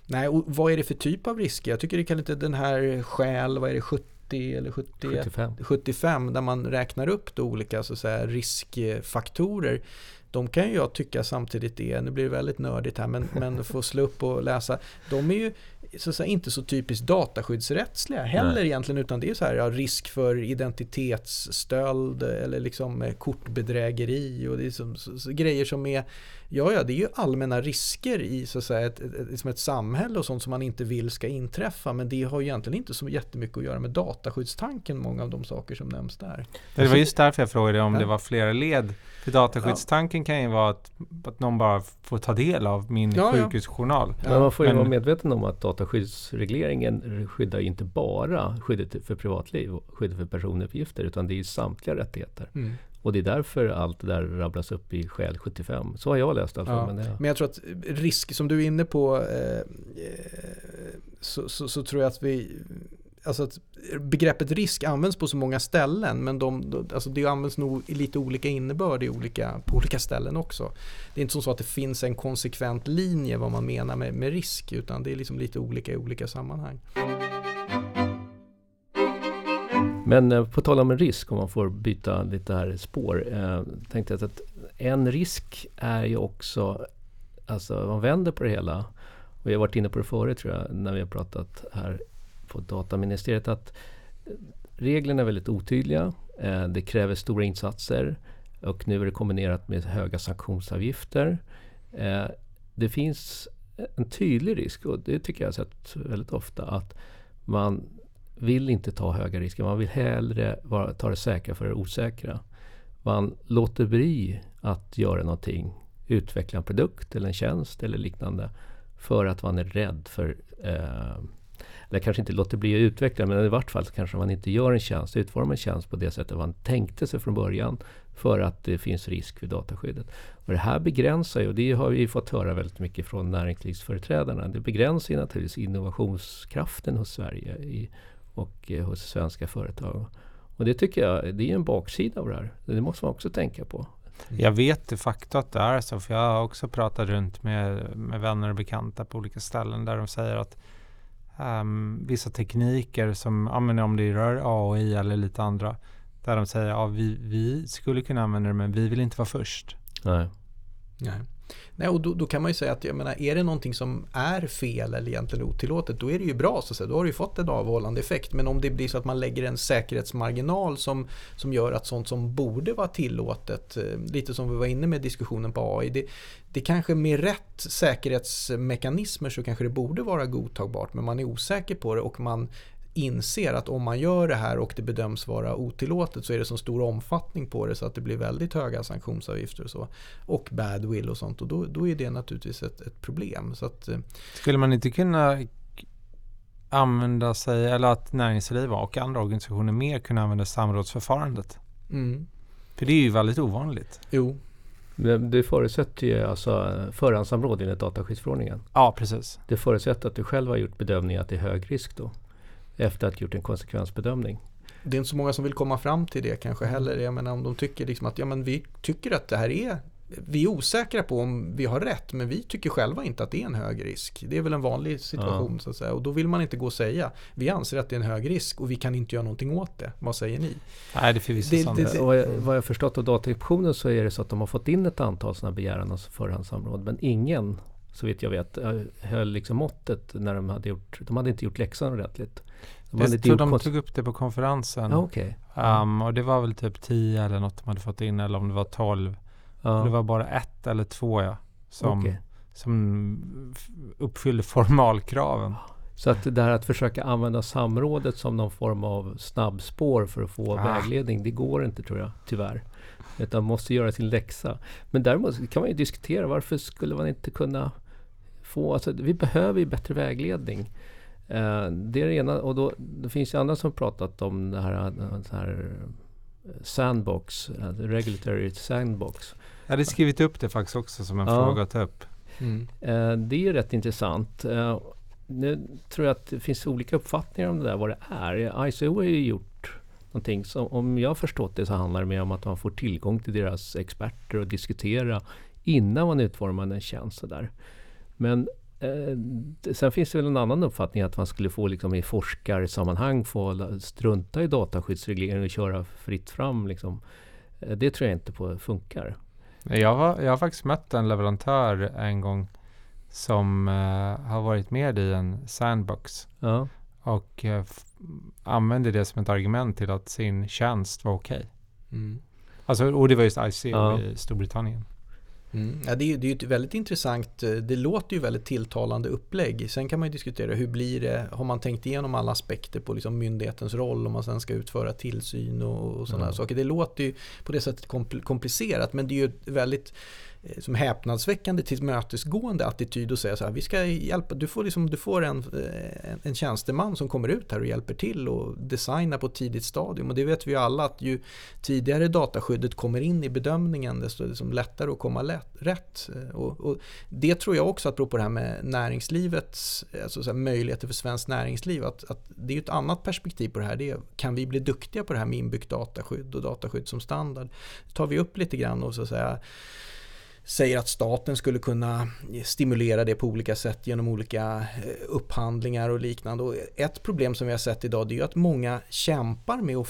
Nej, och vad är det för typ av risker? Jag tycker det kan lite den här skäl, vad är det, 70 eller 71? 75. 75 där man räknar upp då olika så att säga, riskfaktorer. De kan ju jag tycka samtidigt är, nu blir det väldigt nördigt här, men, men få slå upp och läsa. De är ju så säga, inte så typiskt dataskyddsrättsliga heller Nej. egentligen utan det är så här, ja, risk för identitetsstöld eller liksom kortbedrägeri och det är som, så, så, grejer som är Ja, ja, det är ju allmänna risker i så att säga, ett, ett, ett, ett samhälle och sånt som man inte vill ska inträffa. Men det har ju egentligen inte så jättemycket att göra med dataskyddstanken, många av de saker som nämns där. Det var just därför jag frågade om Ja. det var flera led. För dataskyddstanken kan ju vara att, att någon bara får ta del av min Ja, ja. sjukhusjournal. Ja, Men man får ju men- vara medveten om att dataskyddsregleringen skyddar ju inte bara skyddet för privatliv och skyddet för personuppgifter utan det är ju samtliga rättigheter. Mm. Och det är därför allt det där rabblas upp i skäl 75. Så har jag läst i alla fall. Ja, Men det, Men jag tror att risk som du är inne på eh, eh, så, så, så tror jag att vi Alltså att begreppet risk används på så många ställen men de, alltså det används nog i lite olika innebörd i olika, på olika ställen också. Det är inte som så att det finns en konsekvent linje vad man menar med, med risk utan det är liksom lite olika i olika sammanhang. Men eh, på tal om en risk, om man får byta lite här spår. Eh, tänkte jag att en risk är ju också, alltså man vänder på det hela. Och vi har varit inne på det förut tror jag, när vi har pratat här på dataministeriet. Att eh, reglerna är väldigt otydliga. Eh, det kräver stora insatser. Och nu är det kombinerat med höga sanktionsavgifter. Eh, det finns en tydlig risk och det tycker jag har sett väldigt ofta. Att man vill inte ta höga risker. Man vill hellre vara, ta det säkra för det osäkra. Man låter bli att göra någonting, utveckla en produkt eller en tjänst eller liknande för att man är rädd för eh, eller kanske inte låter bli att utveckla men i vart fall så kanske man inte gör en tjänst, utformar en tjänst på det sättet man tänkte sig från början för att det finns risk för dataskyddet. Och det här begränsar ju, och det har vi fått höra väldigt mycket från näringslivsföreträdarna, det begränsar ju naturligtvis innovationskraften hos Sverige i, och eh, hos svenska företag. Och det tycker jag, det är en baksida av det här. Det måste man också tänka på. Jag vet de facto att det är så, för jag har också pratat runt med, med vänner och bekanta på olika ställen där de säger att ehm, vissa tekniker som, ja, om det rör AI eller lite andra, där de säger ja, vi, vi skulle kunna använda det men vi vill inte vara först. Nej. Nej. Nej, och då, då kan man ju säga att jag menar, är det någonting som är fel eller egentligen otillåtet då är det ju bra så att säga. Då har du ju fått en avhållande effekt. Men om det blir så att man lägger en säkerhetsmarginal som, som gör att sånt som borde vara tillåtet, eh, lite som vi var inne med diskussionen på AI, det, det kanske med rätt säkerhetsmekanismer så kanske det borde vara godtagbart men man är osäker på det och man inser att om man gör det här och det bedöms vara otillåtet så är det så stor omfattning på det så att det blir väldigt höga sanktionsavgifter och så. Och badwill och sånt och då, då är det naturligtvis ett, ett problem. Så att, eh, Skulle man inte kunna använda sig, eller att näringsliv och andra organisationer mer kunna använda samrådsförfarandet? mm, För det är ju väldigt ovanligt. jo, Men det förutsätter ju alltså förhandssamråd enligt dataskyddsförordningen. Ja, precis. Det förutsätter att du själv har gjort bedömningen att det är hög risk då. Efter att gjort en konsekvensbedömning. det är inte så många som vill komma fram till det kanske heller. Jag menar om de tycker liksom att ja, men vi tycker att det här är vi är osäkra på om vi har rätt men vi tycker själva inte att det är en hög risk. Det är väl en vanlig situation så att säga. Och då vill man inte gå och säga vi anser att det är en hög risk och vi kan inte göra någonting åt det. Vad säger ni? Nej, det är förvisso Det- sant. det- det- Och vad jag, vad jag förstått av Datainspektionen så är det så att de har fått in ett antal sådana begäran om förhandssamråd. Men ingen, så vitt jag vet, eh, höll liksom måttet när de hade gjort, de hade inte gjort läxan ordentligt. De Jag tror de tog upp det på konferensen. Ja, okej. Um, och det var väl typ 10 eller något de hade fått in eller om det var 12. Ja, Och det var bara ett eller två ja, som, okej. som uppfyllde formalkraven. Så att det här att försöka använda samrådet som någon form av snabbspår för att få Ah. vägledning, det går inte tror jag, tyvärr. Utan måste göra sin läxa. Men däremot kan man ju diskutera varför skulle man inte kunna få, alltså vi behöver ju bättre vägledning. Eh, det är det ena och då, det finns ju andra som pratat om det här, eh, så här eh, sandbox, eh, regulatory sandbox. Jag hade skrivit upp det faktiskt också som en Ja. fråga att ta upp. Mm. Eh, det är ju rätt intressant. Eh, nu tror jag att det finns olika uppfattningar om det där, vad det är. ICO har ju gjort någonting som, om jag har förstått det så handlar det mer om att man får tillgång till deras experter och diskutera innan man utformar en tjänst. Där. Men eh, sen finns det väl en annan uppfattning att man skulle få liksom i forskarsammanhang få strunta i dataskyddsregleringen och köra fritt fram. Liksom. Eh, det tror jag inte på funkar. Jag har, jag har faktiskt mött en leverantör en gång som uh, har varit med i en sandbox. Ja. Och uh, använde det som ett argument till att sin tjänst var okej. Okay. Mm. Alltså, och det var just ICO ja. i Storbritannien. Mm. Ja, det, är, det är ju ett väldigt intressant, eh, det låter ju väldigt tilltalande upplägg. Sen kan man ju diskutera hur blir det, har man tänkt igenom alla aspekter på liksom myndighetens roll om man sen ska utföra tillsyn och, och sådana mm. saker. Det låter ju på det sättet komplicerat men det är ju väldigt Eh, Eh, som häpnadsväckande tillmötesgående attityd och säga så här, vi ska hjälpa, du får, liksom, du får en, eh, en, en tjänsteman som kommer ut här och hjälper till och designa på ett tidigt stadium. Och det vet vi ju alla att ju tidigare dataskyddet kommer in i bedömningen desto liksom lättare att komma lätt, rätt. Eh, och, och, det tror jag också, att på det här med näringslivets alltså så här, möjligheter för svenskt näringsliv, att, att det är ett annat perspektiv på det här. Det är, kan vi bli duktiga på det här med inbyggt dataskydd och dataskydd som standard? Det tar vi upp lite grann och så att säga säger att staten skulle kunna stimulera det på olika sätt genom olika eh, upphandlingar och liknande. Och ett problem som vi har sett idag är att många kämpar med att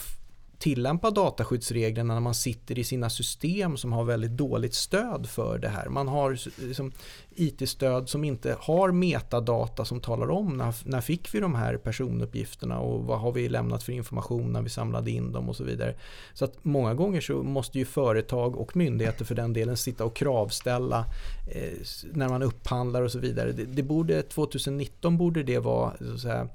tillämpa dataskyddsreglerna när man sitter i sina system som har väldigt dåligt stöd för det här. Man har liksom IT-stöd som inte har metadata som talar om när, när fick vi de här personuppgifterna och vad har vi lämnat för information när vi samlade in dem och så vidare. Så att många gånger så måste ju företag och myndigheter för den delen sitta och kravställa eh, när man upphandlar och så vidare. Det, det borde, 2019 borde det vara så att säga,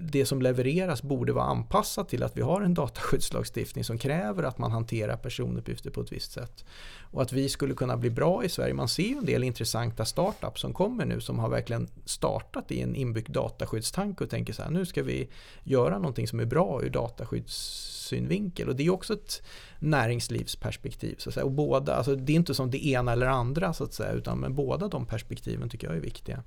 det som levereras borde vara anpassat till att vi har en dataskyddslagstiftning som kräver att man hanterar personuppgifter på ett visst sätt. Och att vi skulle kunna bli bra i Sverige. Man ser ju en del intressanta startups som kommer nu som har verkligen startat i en inbyggd dataskyddstanke och tänker så här nu ska vi göra någonting som är bra ur dataskyddssynvinkel. Och det är också ett näringslivsperspektiv. Så att säga. Och båda, alltså det är inte som det ena eller andra så att säga utan men båda de perspektiven tycker jag är viktiga.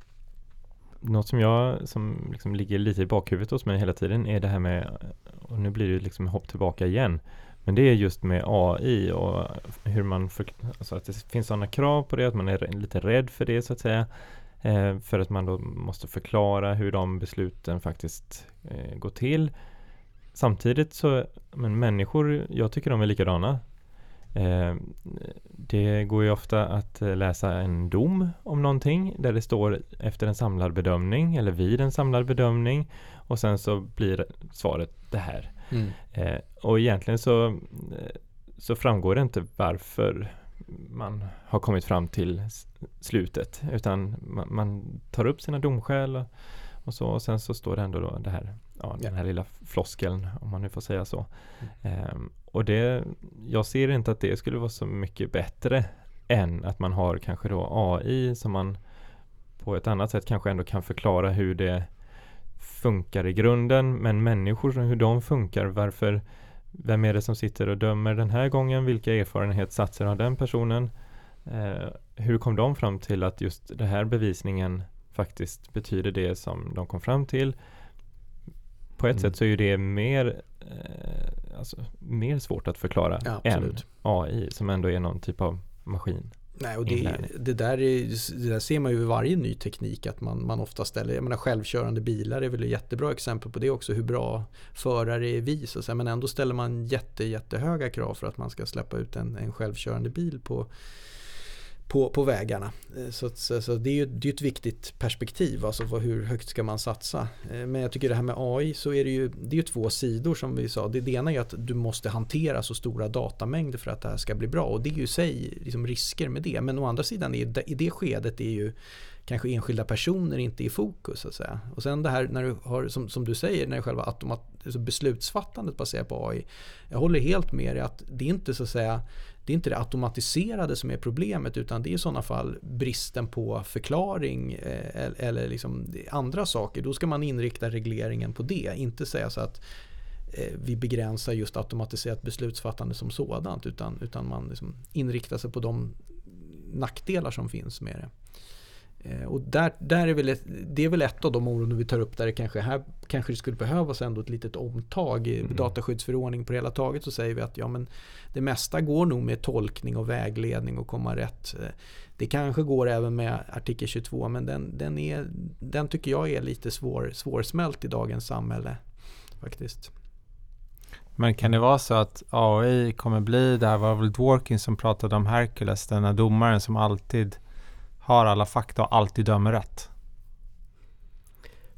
Något som jag som liksom ligger lite i bakhuvudet hos mig hela tiden är det här med, och nu blir det liksom hopp tillbaka igen, men det är just med AI och hur man, för, alltså att det finns sådana krav på det, att man är lite rädd för det så att säga. Eh, för att man då måste förklara hur de besluten faktiskt eh, går till. Samtidigt så, men människor, jag tycker de är likadana. Eh, det går ju ofta att läsa en dom om någonting där det står efter en samlad bedömning eller vid en samlad bedömning och sen så blir svaret det här. Mm. Eh, och egentligen så, eh, så framgår det inte varför man har kommit fram till slutet utan man, man tar upp sina domskäl och, och, så och sen så står det ändå då det här, ja, den här lilla floskeln om man nu får säga så. Mm. Och det, jag ser inte att det skulle vara så mycket bättre än att man har kanske då AI som man på ett annat sätt kanske ändå kan förklara hur det funkar i grunden, men människor, hur de funkar, varför, vem är det som sitter och dömer den här gången, vilka erfarenhetssatser har den personen? Eh, hur kom de fram till att just den här bevisningen faktiskt betyder det som de kom fram till? På ett mm. sätt så är det mer, eh, alltså, mer svårt att förklara ja, än AI som ändå är någon typ av maskin. Nej, och det, det, där är, det där ser man ju i varje ny teknik att man, man ofta ställer, jag menar självkörande bilar är väl ett jättebra exempel på det också, hur bra förare är vi så säga, men ändå ställer man jätte, jättehöga krav för att man ska släppa ut en, en självkörande bil på på, på vägarna. Eh, så, så, så, det är ju det är ett viktigt perspektiv, alltså för hur högt ska man satsa. Eh, men jag tycker det här med AI så är det ju, det är ju två sidor som vi sa. Det, det ena är att du måste hantera så stora datamängder för att det här ska bli bra och det är ju i sig liksom risker med det. Men å andra sidan är, i det skedet är ju kanske enskilda personer inte i fokus. Så att säga. Och sen det här när du har, som, som du säger, när själva automat, alltså beslutsfattandet baserat på AI. Jag håller helt med dig att det är inte så att säga det är inte det automatiserade som är problemet utan det är i sådana fall bristen på förklaring eh, eller liksom andra saker. Då ska man inrikta regleringen på det, inte säga så att eh, vi begränsar just automatiserat beslutsfattande som sådant utan, utan man liksom inriktar sig på de nackdelar som finns med det. Eh, och där, där är väl ett, det är väl ett av de områden vi tar upp där det kanske, här kanske det skulle behövas ändå ett litet omtag i mm. dataskyddsförordning på hela taget. Så säger vi att ja, men det mesta går nog med tolkning och vägledning och komma rätt. Eh, det kanske går även med artikel 22 men den, den, är, den tycker jag är lite svår, svårsmält i dagens samhälle. faktiskt. Men kan det vara så att AI kommer bli, det här var väl Dworkin som pratade om Hercules, den här domaren som alltid har alla fakta och alltid dömer rätt?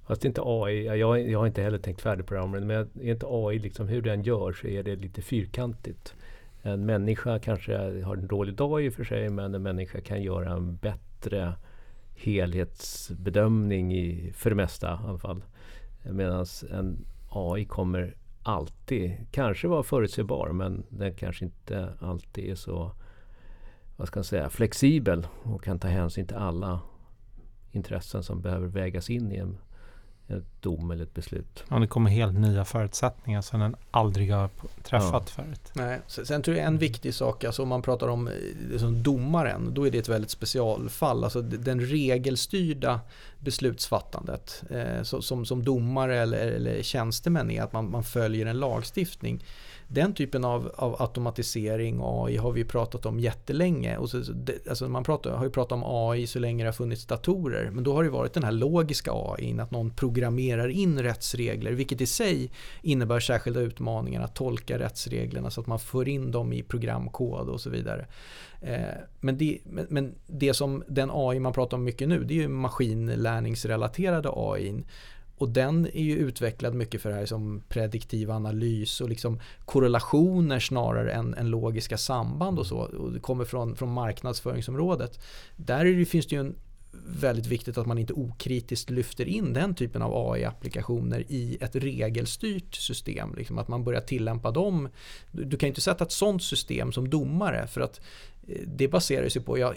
Fast inte AI, jag, jag har inte heller tänkt färdigt på det här men är inte AI liksom hur den gör så är det lite fyrkantigt. En människa kanske har en dålig dag i och för sig men en människa kan göra en bättre helhetsbedömning i, för det mesta i alla fall. Medan en AI kommer alltid kanske vara förutsägbar men den kanske inte alltid är så vad ska jag säga, flexibel och kan ta hänsyn till alla intressen som behöver vägas in i en ett dom eller ett beslut. Ja, det kommer helt nya förutsättningar som den aldrig har träffat ja. förut. Nej, sen tror jag en viktig sak, alltså om man pratar om liksom domaren, då är det ett väldigt specialfall. Alltså den regelstyrda beslutsfattandet eh, som, som domare eller, eller tjänstemän är att man, man följer en lagstiftning. Den typen av, av automatisering, AI, har vi pratat om jättelänge. Och så, det, alltså man pratar, har ju pratat om AI så länge det har funnits datorer. Men då har det varit den här logiska AI, att någon programmerar in rättsregler, vilket i sig innebär särskilda utmaningar att tolka rättsreglerna så att man för in dem i programkod och så vidare. Eh, men, det, men, men det som den AI man pratar om mycket nu, det är ju maskinlärningsrelaterade AI. Och den är ju utvecklad mycket för det här som prediktiv analys och liksom korrelationer snarare än, än logiska samband och så. Och det kommer från, från marknadsföringsområdet. Där det, finns det ju en väldigt viktigt att man inte okritiskt lyfter in den typen av AI-applikationer i ett regelstyrt system. Liksom att man börjar tillämpa dem. Du kan inte sätta ett sånt system som domare för att eh, det baserar sig på, ja,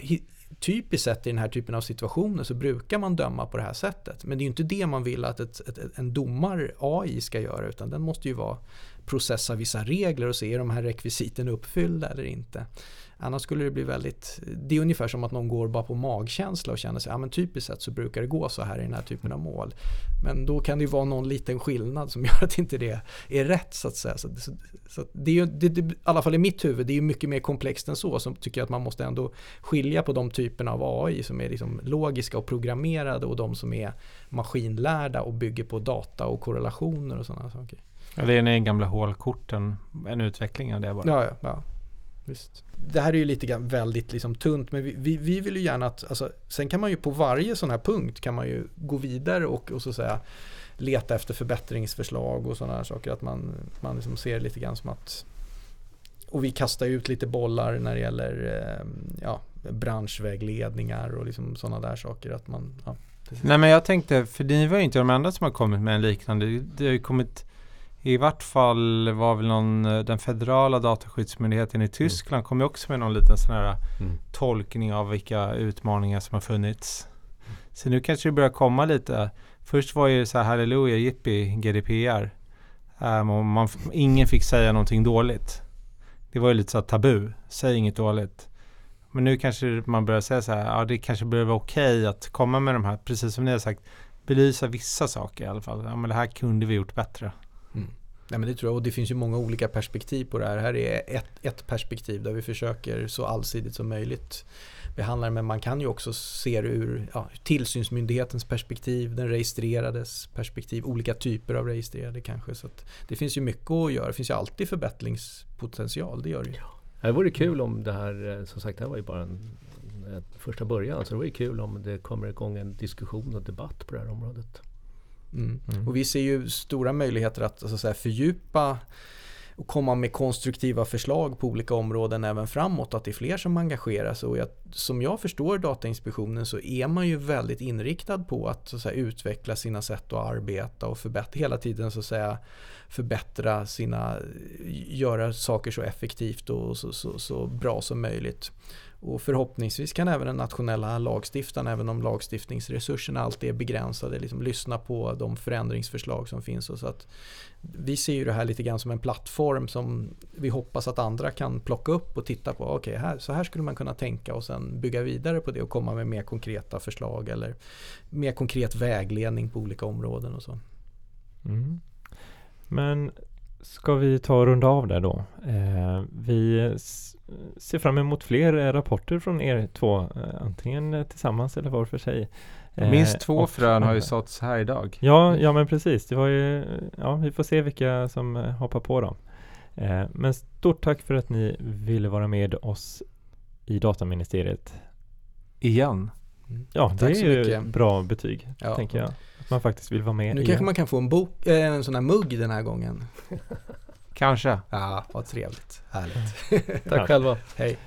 typiskt sett i den här typen av situationer så brukar man döma på det här sättet. Men det är ju inte det man vill att ett, ett, en domar AI ska göra utan den måste ju vara processa vissa regler och se är de här rekvisiten uppfyllda eller inte. Annars skulle det bli väldigt, det är ungefär som att någon går bara på magkänsla och känner sig, ja men typiskt sett så brukar det gå så här i den här typen av mål. Men då kan det ju vara någon liten skillnad som gör att inte det är rätt så att säga. Så, så, så det är ju, det, det, i alla fall i mitt huvud, det är ju mycket mer komplext än så. Som tycker att man måste ändå skilja på de typerna av AI som är liksom logiska och programmerade och de som är maskinlärda och bygger på data och korrelationer och sådana saker. Ja, det är den gamla hålkorten, en utveckling av det bara. Ja, ja, ja. Visst. Det här är ju lite grann väldigt liksom tunt men vi, vi, vi, vill ju gärna att, alltså, sen kan man ju på varje sån här punkt kan man ju gå vidare och, och så säga leta efter förbättringsförslag och sådana här saker. Att man, man liksom ser lite grann som att och vi kastar ut lite bollar när det gäller eh, ja, branschvägledningar och liksom sådana där saker. Att man, ja, Nej men jag tänkte, för ni var ju inte de enda som har kommit med en liknande. Det har ju kommit i vart fall var väl någon, eh, den federala dataskyddsmyndigheten i mm. Tyskland mm. kom ju också med någon liten sån här mm. tolkning av vilka utmaningar som har funnits. Så nu kanske det börjar komma lite. Först var ju så här halleluja, jippi, GDPR. Um, och man, ingen fick säga någonting dåligt. Det var ju lite så tabu, säg inget dåligt. Men nu kanske man börjar säga så här, ja det kanske börjar vara okej okay att komma med de här, precis som ni har sagt, belysa vissa saker i alla fall. Ja men det här kunde vi gjort bättre. Nej, men det tror jag och det finns ju många olika perspektiv på det här. Här är ett, ett perspektiv där vi försöker så allsidigt som möjligt behandla det. Men man kan ju också se det ur ja, tillsynsmyndighetens perspektiv, den registrerades perspektiv, olika typer av registrerade kanske. Så det finns ju mycket att göra. Det finns ju alltid förbättringspotential, det gör det ju. Ja. Det vore kul om det här, eh, som sagt det här var ju bara en, en första början. Så det vore kul om det kommer igång en diskussion och debatt på det här området. Mm. Mm. Och vi ser ju stora möjligheter att, så att säga, fördjupa och komma med konstruktiva förslag på olika områden även framåt. Att det är fler som engagerar sig. Och jag, som jag förstår Datainspektionen så är man ju väldigt inriktad på att, så att säga, utveckla sina sätt att arbeta och förbättra, hela tiden så att säga, förbättra sina, göra saker så effektivt och så, så, så bra som möjligt. Och förhoppningsvis kan även den nationella lagstiftaren, även om lagstiftningsresurserna alltid är begränsade, liksom lyssna på de förändringsförslag som finns. Och så att vi ser ju det här lite grann som en plattform som vi hoppas att andra kan plocka upp och titta på. Okej, okay, här, så här skulle man kunna tänka och sen bygga vidare på det och komma med mer konkreta förslag eller mer konkret vägledning på olika områden och så. Mm. Men ska vi ta och runda av där då? Eh, vi ser fram emot fler eh, rapporter från er två, eh, antingen tillsammans eller var för sig. Minst två frön har ju såtts här idag. Ja, ja men precis. Det var ju, ja, vi får se vilka som hoppar på dem. Men stort tack för att ni ville vara med oss i Dataministeriet. Igen. Ja, det tack är ju mycket. bra betyg, ja. tänker jag man faktiskt vill vara med Nu igen. kanske man kan få en, bok, äh, en sån här mugg den här gången. kanske. Ja, vad trevligt. Härligt. Tack ja. själva. Hej.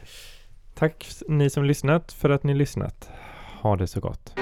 Tack ni som lyssnat för att ni lyssnat. Ha det så gott.